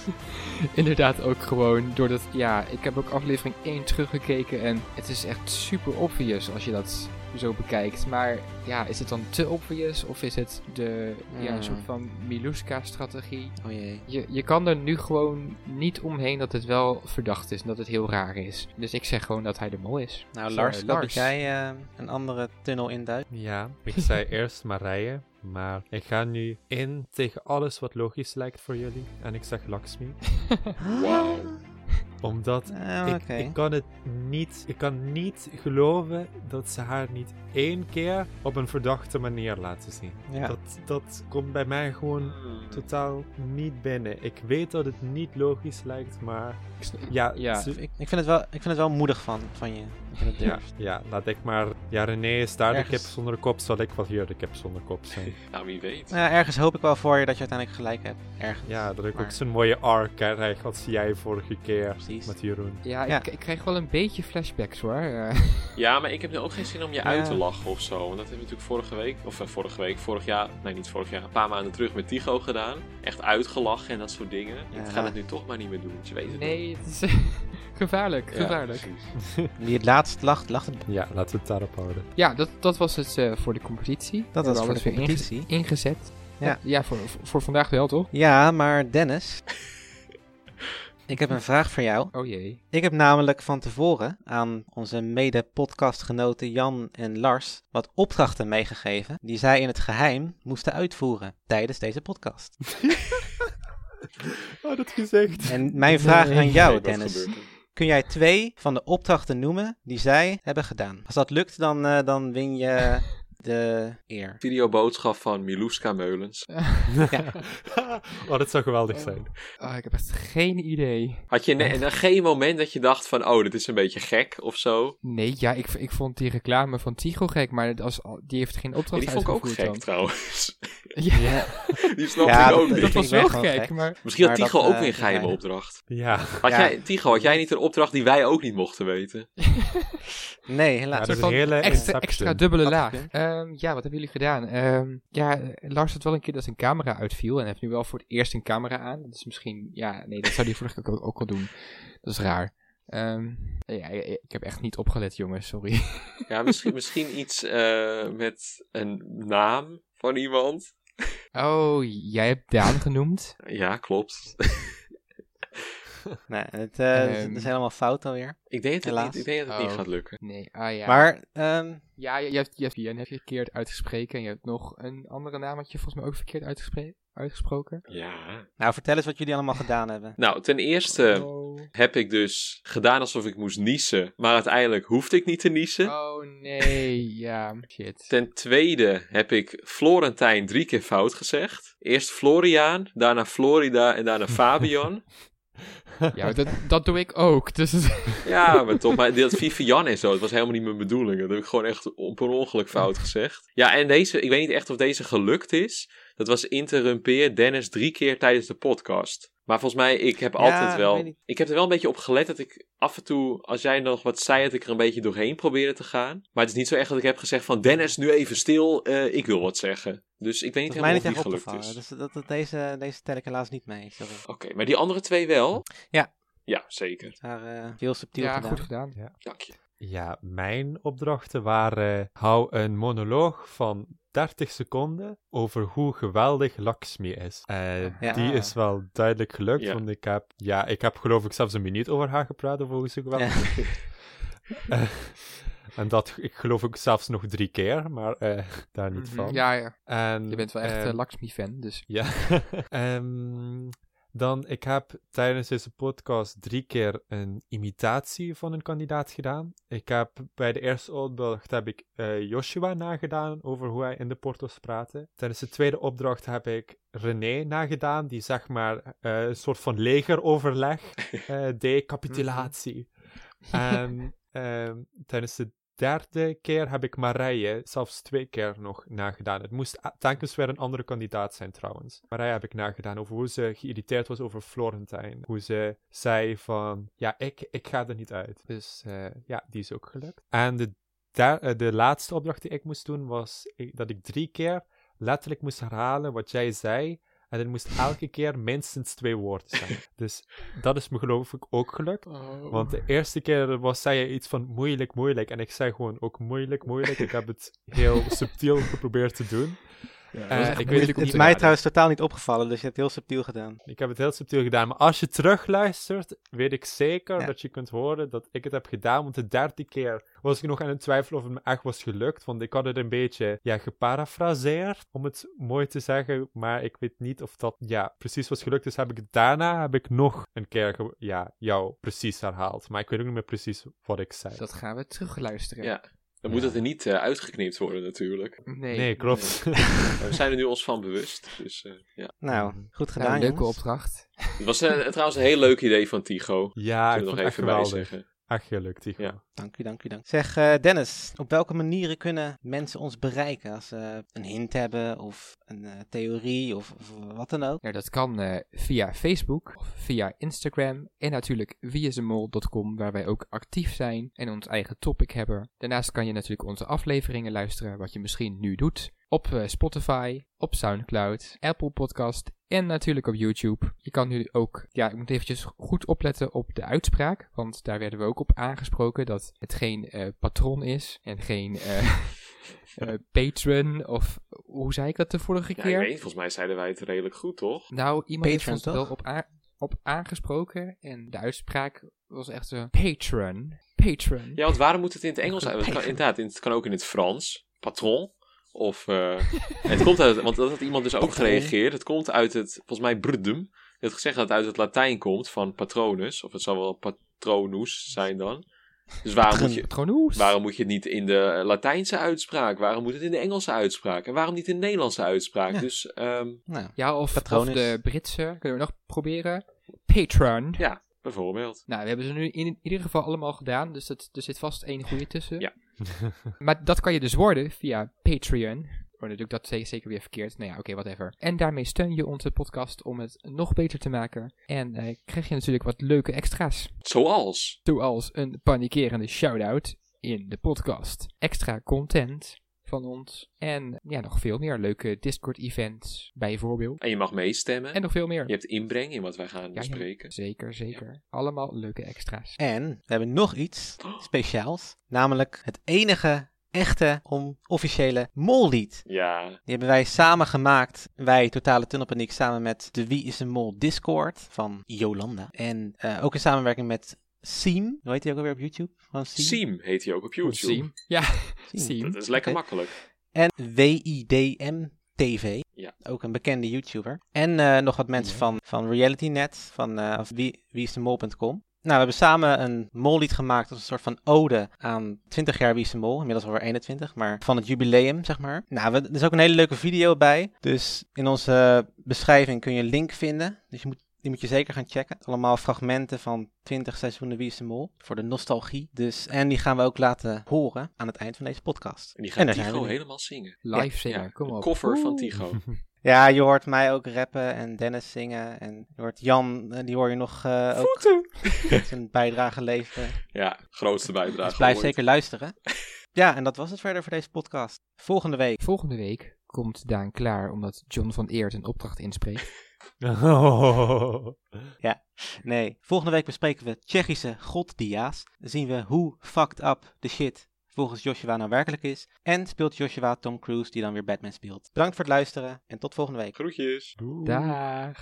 Inderdaad ook gewoon doordat, ja, ik heb ook aflevering 1 teruggekeken en het is echt super obvious als je dat zo bekijkt. Maar ja, is het dan te obvious of is het de, ja, een Hmm. soort van Miluska-strategie? Oh jee. Je, je kan er nu gewoon niet omheen dat het wel verdacht is en dat het heel raar is. Dus ik zeg gewoon dat hij de mol is. Nou Lars, dat dat jij eh, een andere tunnel induikt. Ja, ik zei eerst Marije, maar ik ga nu in tegen alles wat logisch lijkt voor jullie. En ik zeg Lakshmi. Omdat Eh, ik, Oké. ik kan het niet, ik kan niet geloven dat ze haar niet één keer op een verdachte manier laten zien. Ja. Dat, dat komt bij mij gewoon totaal niet binnen. Ik weet dat het niet logisch lijkt, maar ja, Ja. ze- Ik, ik, vind het wel, ik vind het wel moedig van, van je. Dat dat Ja, laat ik maar... Ja, René is daar de Ergens. kip zonder kop, zal ik wel hier de kip zonder kop zijn. Nou, wie weet. Nou, ja, ergens hoop ik wel voor je dat je uiteindelijk gelijk hebt. Ergens. Ja, dat ik Maar- ook zo'n mooie arc krijg als jij vorige keer Precies. met Jeroen. Ja, Ja. Ik, ik krijg wel een beetje flashbacks hoor. Eh, Ja, maar ik heb nu ook geen zin om je uit te lachen of zo. Want dat hebben we natuurlijk vorige week, of eh, vorige week, vorig jaar, nee niet vorig jaar, een paar maanden terug met Tycho gedaan. Echt uitgelachen en dat soort dingen. Ik Ja. ga het nu toch maar niet meer doen. Je weet het nee, het is gevaarlijk. Ja, gevaarlijk. precies. Wie het laatst lacht, lacht het. Ja, laten we het daarop houden. Ja, dat, dat was het eh, voor de competitie. Dat was voor de inge- competitie. ingezet. Ja. ja voor, voor, voor vandaag wel toch? Ja, maar Dennis. ik heb een vraag voor jou. Oh jee. Ik heb namelijk van tevoren aan onze mede-podcastgenoten Jan en Lars wat opdrachten meegegeven die zij in het geheim moesten uitvoeren tijdens deze podcast. Oh, dat gezegd. En mijn vraag aan jou, Dennis. Kun jij twee van de opdrachten noemen die zij hebben gedaan? Als dat lukt, dan, eh, dan win je de eer. Videoboodschap van Miluska Meulens. oh, dat zou geweldig zijn. Oh, ik heb echt geen idee. Had je dan geen moment dat je dacht van, oh, dit is een beetje gek of zo? Nee, ja, ik, ik vond die reclame van Tigo gek, maar als, die heeft geen Ja, opdracht die vond ik ook gek dan. trouwens. Ja, Die snap Ja, ik ook dat- niet. dat was wel gek, gek. maar... Misschien had dat, ook eh, weer een geheime ja. opdracht. Ja, Had Ja. jij, Tycho, had jij niet een opdracht die wij ook niet mochten weten? Nee, helaas. Ja, dat is van een hele extra, dubbele laag. Ehm, ja, wat hebben jullie gedaan? Ehm, ja, Lars had wel een keer dat zijn camera uitviel en heeft nu wel voor het eerst een camera aan. Dat is misschien, ja, nee, dat zou hij vorige keer ook, ook al doen. Dat is raar. Ehm, ja, ik ik heb echt niet opgelet, jongens, sorry. Ja, misschien, misschien iets eh, met een naam van iemand. Oh, jij hebt Daan genoemd. Ja, klopt. Nee, het, eh, het Ehm. is helemaal fout alweer. Ik denk dat het, Helaas. niet, ik denk dat het niet Oh. gaat lukken. Nee, ah ja. Maar, ehm, Ja, je, je hebt, je hebt Ian heb je verkeerd uitgesproken en je hebt nog een andere naam had je volgens mij ook verkeerd uitgespre- uitgesproken. Ja. nou vertel eens wat jullie allemaal gedaan hebben. Nou, ten eerste Oh. heb ik dus gedaan alsof ik moest niezen. Maar uiteindelijk hoefde ik niet te niezen. Oh nee, ja, shit. Ten tweede heb ik Florentijn drie keer fout gezegd. Eerst Floriaan, daarna Florida en daarna Fabian. Ja, dat, dat doe ik ook. Dus het- Ja, maar toch, maar dat Vivian en zo, dat was helemaal niet mijn bedoeling. Dat heb ik gewoon echt op een ongeluk fout gezegd. Ja, en deze, ik weet niet echt of deze gelukt is. Dat was interrumpeer Dennis drie keer tijdens de podcast. Maar volgens mij, ik heb Ja, altijd wel... Ik heb er wel een beetje op gelet dat ik af en toe, als jij nog wat zei, dat ik er een beetje doorheen probeerde te gaan. Maar het is niet zo echt dat ik heb gezegd van, Dennis, nu even stil, eh, ik wil wat zeggen. Dus ik weet niet helemaal niet of die gelukt is. Dus dat, dat, deze, deze tel ik helaas niet mee. Oké, maar die andere twee wel? Ja. Ja, zeker. Maar eh, heel subtiel ja, gedaan. goed gedaan. Dank je. Ja, mijn opdrachten waren: hou een monoloog van 30 seconden over hoe geweldig Lakshmi is. Eh, Ja. Die is wel duidelijk gelukt, Ja. want ik heb, ja, ik heb geloof ik zelfs een minuut over haar gepraat, over hoe ze geweldig is. Eh, en dat, ik geloof ik zelfs nog drie keer, maar eh, daar niet Mhm. van. Ja, ja. En, Je bent wel echt ehm, een Lakshmi-fan, dus... ja. Ehm, dan, ik heb tijdens deze podcast drie keer een imitatie van een kandidaat gedaan. Ik heb bij de eerste opdracht heb ik eh, Joshua nagedaan over hoe hij in de porto's praatte. Tijdens de tweede opdracht heb ik René nagedaan, die zeg maar eh, een soort van legeroverleg eh deed, capitulatie. En ehm, tijdens de derde keer heb ik Marije zelfs twee keer nog nagedaan. Het moest telkens weer een andere kandidaat zijn trouwens. Marije heb ik nagedaan over hoe ze geïrriteerd was over Florentijn. Hoe ze zei van, ja, ik, ik ga er niet uit. Dus eh, ja, die is ook gelukt. En de, eh, de laatste opdracht die ik moest doen was dat ik drie keer letterlijk moest herhalen wat jij zei. En het moest elke keer minstens twee woorden zijn. dus dat is me geloof ik ook gelukt. Want de eerste keer was, zei je iets van moeilijk, moeilijk. En ik zei gewoon ook moeilijk, moeilijk. Ik heb het heel subtiel geprobeerd te doen. Ja, Eh, ik weet Het het is mij trouwens totaal niet opgevallen, dus je hebt heel subtiel gedaan. Ik heb het heel subtiel gedaan. Maar als je terugluistert, weet ik zeker Ja. dat je kunt horen dat ik het heb gedaan. Want de derde keer was ik nog aan het twijfelen of het me echt was gelukt. Want ik had het een beetje ja, geparafraseerd, om het mooi te zeggen. Maar ik weet niet of dat ja, precies was gelukt. Dus heb ik daarna heb ik nog een keer ja, jou precies herhaald. Maar ik weet ook niet meer precies wat ik zei. Dat gaan we terugluisteren. Ja. Dan moet het er niet eh, uitgeknipt worden natuurlijk. Nee. Nee, klopt. We zijn er nu ons van bewust. Dus eh, ja. Nou, goed Nou, gedaan, leuke jongens. opdracht. Het was eh, trouwens een heel leuk idee van Tigo. ja, Ik er nog even bij zeggen. Echt gelukt, Tycho. Ja. Dank u, dank u, dank. Zeg eh, Dennis, op welke manieren kunnen mensen ons bereiken als ze een hint hebben of een eh, theorie of, of wat dan ook? Ja, dat kan eh, via Facebook of via Instagram en natuurlijk wieisdemol.com waar wij ook actief zijn en ons eigen topic hebben. Daarnaast kan je natuurlijk onze afleveringen luisteren, wat je misschien nu doet, op eh, Spotify, op Soundcloud, Apple Podcast en natuurlijk op YouTube. Je kan nu ook, ja, ik moet eventjes goed opletten op de uitspraak, want daar werden we ook op aangesproken dat het geen eh, patron is en geen eh, eh, patron of hoe zei ik dat de vorige Ja, keer? ik weet volgens mij zeiden wij het redelijk goed, toch? Nou, iemand heeft ons toch? wel op, a- op aangesproken en de uitspraak was echt zo patron, patron. Ja, want waarom moet het in het Engels zijn? Het kan, inderdaad, in- het kan ook in het Frans. Patron. Of, eh, het komt uit, want dat had iemand dus ook Patron. gereageerd. Het komt uit het, volgens mij, brudum. Je had gezegd dat het uit het Latijn komt, van patronus. Of het zal wel patronus zijn dan. Dus waarom moet je, waarom moet je het niet in de Latijnse uitspraak? Waarom moet het in de Engelse uitspraak? En waarom niet in de Nederlandse uitspraak? Ja. Dus, ehm, Nou, Ja, of, of de Britse, kunnen we nog proberen. Patron. ja, bijvoorbeeld. Nou, we hebben ze nu in ieder geval allemaal gedaan, dus dat, er zit vast één goede tussen. Ja. maar dat kan je dus worden via Patreon. Oh, dan doe ik dat ze- zeker weer verkeerd. Nou ja, oké, whatever. En daarmee steun je onze podcast om het nog beter te maken. En eh, krijg je natuurlijk wat leuke extra's. Zoals. Zoals een panikerende shout-out in de podcast. Extra content van ons. En ja, nog veel meer leuke Discord-events bijvoorbeeld. En je mag meestemmen. En nog veel meer. Je hebt inbreng in wat wij gaan Ja, ja, bespreken. zeker, zeker. Allemaal leuke extra's. En we hebben nog iets speciaals, namelijk het enige echte onofficiële mollied. Ja, Die hebben wij samen gemaakt, wij Totale Tunnelpaniek, samen met de Wie is een Mol Discord van Jolanda. En eh, ook in samenwerking met Siem, hoe heet die ook alweer op YouTube? Siem? Siem heet hij ook op YouTube. Ja. Siem. Dat is lekker makkelijk. En WIDM TV. Ja. Ook een bekende YouTuber. En eh, nog wat mensen Ja. van, van RealityNet, van uh, of wie, wieisdemol.com. Nou, we hebben samen een mollied gemaakt als een soort van ode aan 20 jaar Wie is de Mol. Inmiddels alweer 21, maar van het jubileum, zeg maar. Nou, we, er is ook een hele leuke video bij. Dus in onze beschrijving kun je een link vinden. Dus je moet, die moet je zeker gaan checken. Allemaal fragmenten van 20 seizoenen Wie is de Mol. Voor de nostalgie. Dus, en die gaan we ook laten horen aan het eind van deze podcast. En die gaat we nu. helemaal zingen. Live zingen, Ja, kom een op. cover van. Tycho. Ja, je hoort mij ook rappen en Dennis zingen. En je hoort Jan, eh, die hoor je nog eh, ook zijn bijdrage leveren. Ja, grootste bijdrage. Dus blijf zeker luisteren. Ja, en dat was het verder voor deze podcast. Volgende week. Volgende week komt Daan klaar omdat John van Eert een opdracht inspreekt. Nee, volgende week bespreken we Tsjechische goddia's. Dan zien we hoe fucked up de shit volgens Joshua nou werkelijk is. En speelt Joshua Tom Cruise, die dan weer Batman speelt. Bedankt voor het luisteren en tot volgende week. Groetjes. Dag.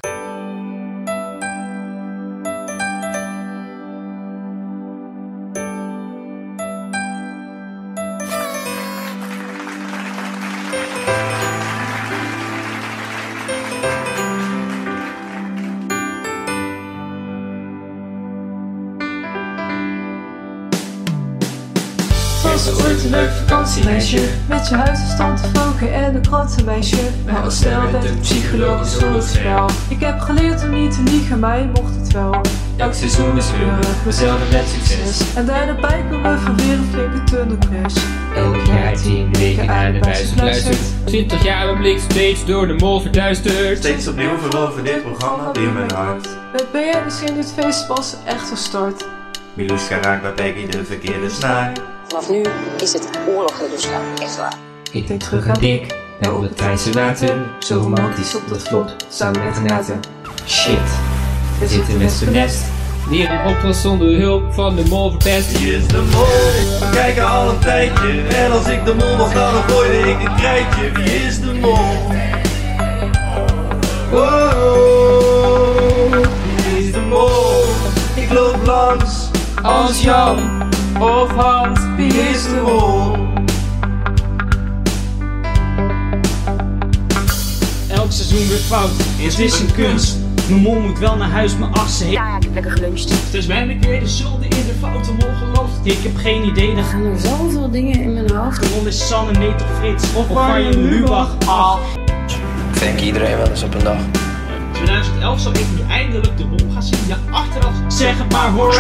Een Met je huisverstand te vanken en een krantenmeisje. Maar al snel werd het psychologisch spel Ik heb geleerd om niet te liegen, mij mocht het wel. Elk seizoen is weer mezelf met succes. En daarbij komen van weer een flinke tunnelcrash Elk jaar tien weken aan de buis fluistert. 20 jaar mijn blik steeds door de mol verduisterd. Steeds opnieuw veroverd dit programma weer mijn hart. Met BN'ers in dit feest pas echt gestart. Miluska raakt bij Peggy de verkeerde snaar. Vanaf nu is het oorlog in Rusland. Echt waar. Ik denk terug aan Dick en op het Thaise water Zo romantisch op dat vlot, samen met Renate Shit, we zitten met z'n nest Weer een opdracht zonder hulp van de mol verpest. Wie is de mol? We kijken al een tijdje. En als ik de mol was, dan gooide ik een krijtje. Wie is de mol? Wow, wie is de mol? Ik loop langs Als Jan of Hans. Wie is de mol? Elk seizoen weer fout, het is een kunst. Mijn mol moet wel naar huis, mijn assen heeft. Ja, ja, ik heb lekker geluncht. Dus ik weer de schulden in de foute mol geloofd. Ik heb geen idee, dan gaan Er zoveel dingen in mijn hoofd. de mol is Sanne, nee toch Frits. Of Arjen Lubach af. Denk iedereen wel eens op een dag. 2011 zou ik nu eindelijk de mol gaan zien. Ja, achteraf zeg het maar hoor.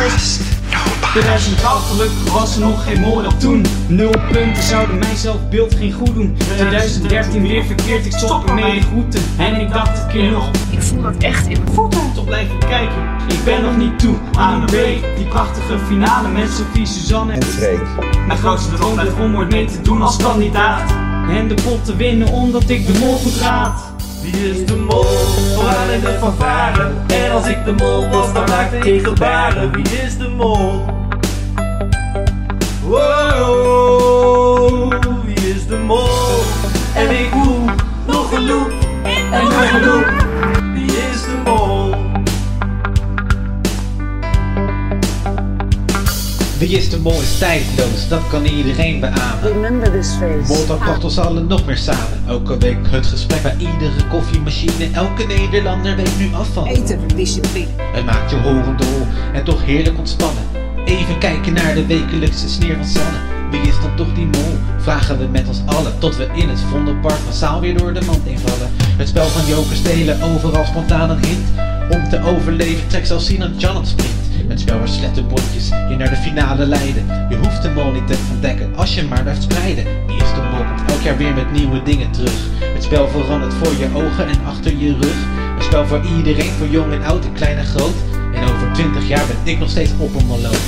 Nobody 2012 gelukkig was er nog geen mol op toen. Nul punten zouden mijn zelfbeeld geen goed doen. 2013 weer verkeerd, ik stop ermee groeten. En ik dacht een keer nog, ik voel dat echt in mijn voeten. Toch blijven kijken, ik ben nog niet toe aan een B. Die prachtige finale met Sophie, Suzanne en Freek. Mijn grootste droom blijft om ooit mee te doen als kandidaat. En de pot te winnen omdat ik de mol goed raad. Wie is de mol? Vooraan in de fanfare. En als ik de mol was, dan maakte ik gebaren. Wie is de mol? Wow, wie is de mol? En ik hoe, nog een loop, en nog een loop. Wie is de mol? Wie is de mol is tijdloos, dat kan iedereen beamen. Remember this face. Molta bracht ons allen nog meer samen. Elke week het gesprek bij iedere koffiemachine. Elke Nederlander weet nu af van. Eten, discipline. Het maakt je horendol en toch heerlijk ontspannen. Even kijken naar de wekelijkse sneer van Sanne. Wie is dan toch die mol? Vragen we met ons allen. Tot we in het Vondelpark massaal weer door de mand invallen. Het spel van joker stelen, overal spontaan een hint. Om te overleven trek zelfs Sinan Jan het sprint. Het spel waar slettenbordjes je naar de finale leiden. Je hoeft de mol niet te ontdekken als je maar blijft spreiden. Wie is de mol komt elk jaar weer met nieuwe dingen terug. Het spel verandert voor je ogen en achter je rug. Een spel voor iedereen, voor jong en oud en klein en groot. En over 20 jaar ben ik nog steeds op een moloot.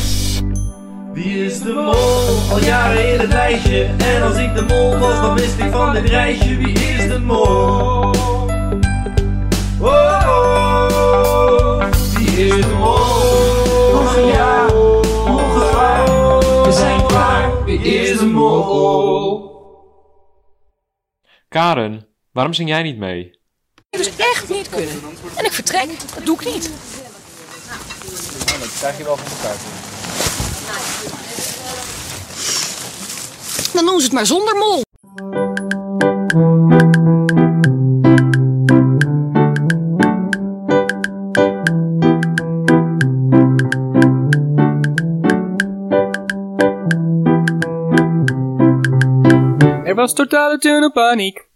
Wie is de mol? Al jaren in het lijstje. En als ik de mol was, dan wist ik van dit reisje. Wie is de mol? Oh, wie is de mol? Nog een jaar, ongevaar. We zijn klaar. Wie is de mol? Karen, waarom zing jij niet mee? dus echt niet kunnen. En ik vertrek, dat doe ik niet. Krijg je wel van elkaar. Dan doen ze het maar zonder mol. Er was totale tunnelpaniek.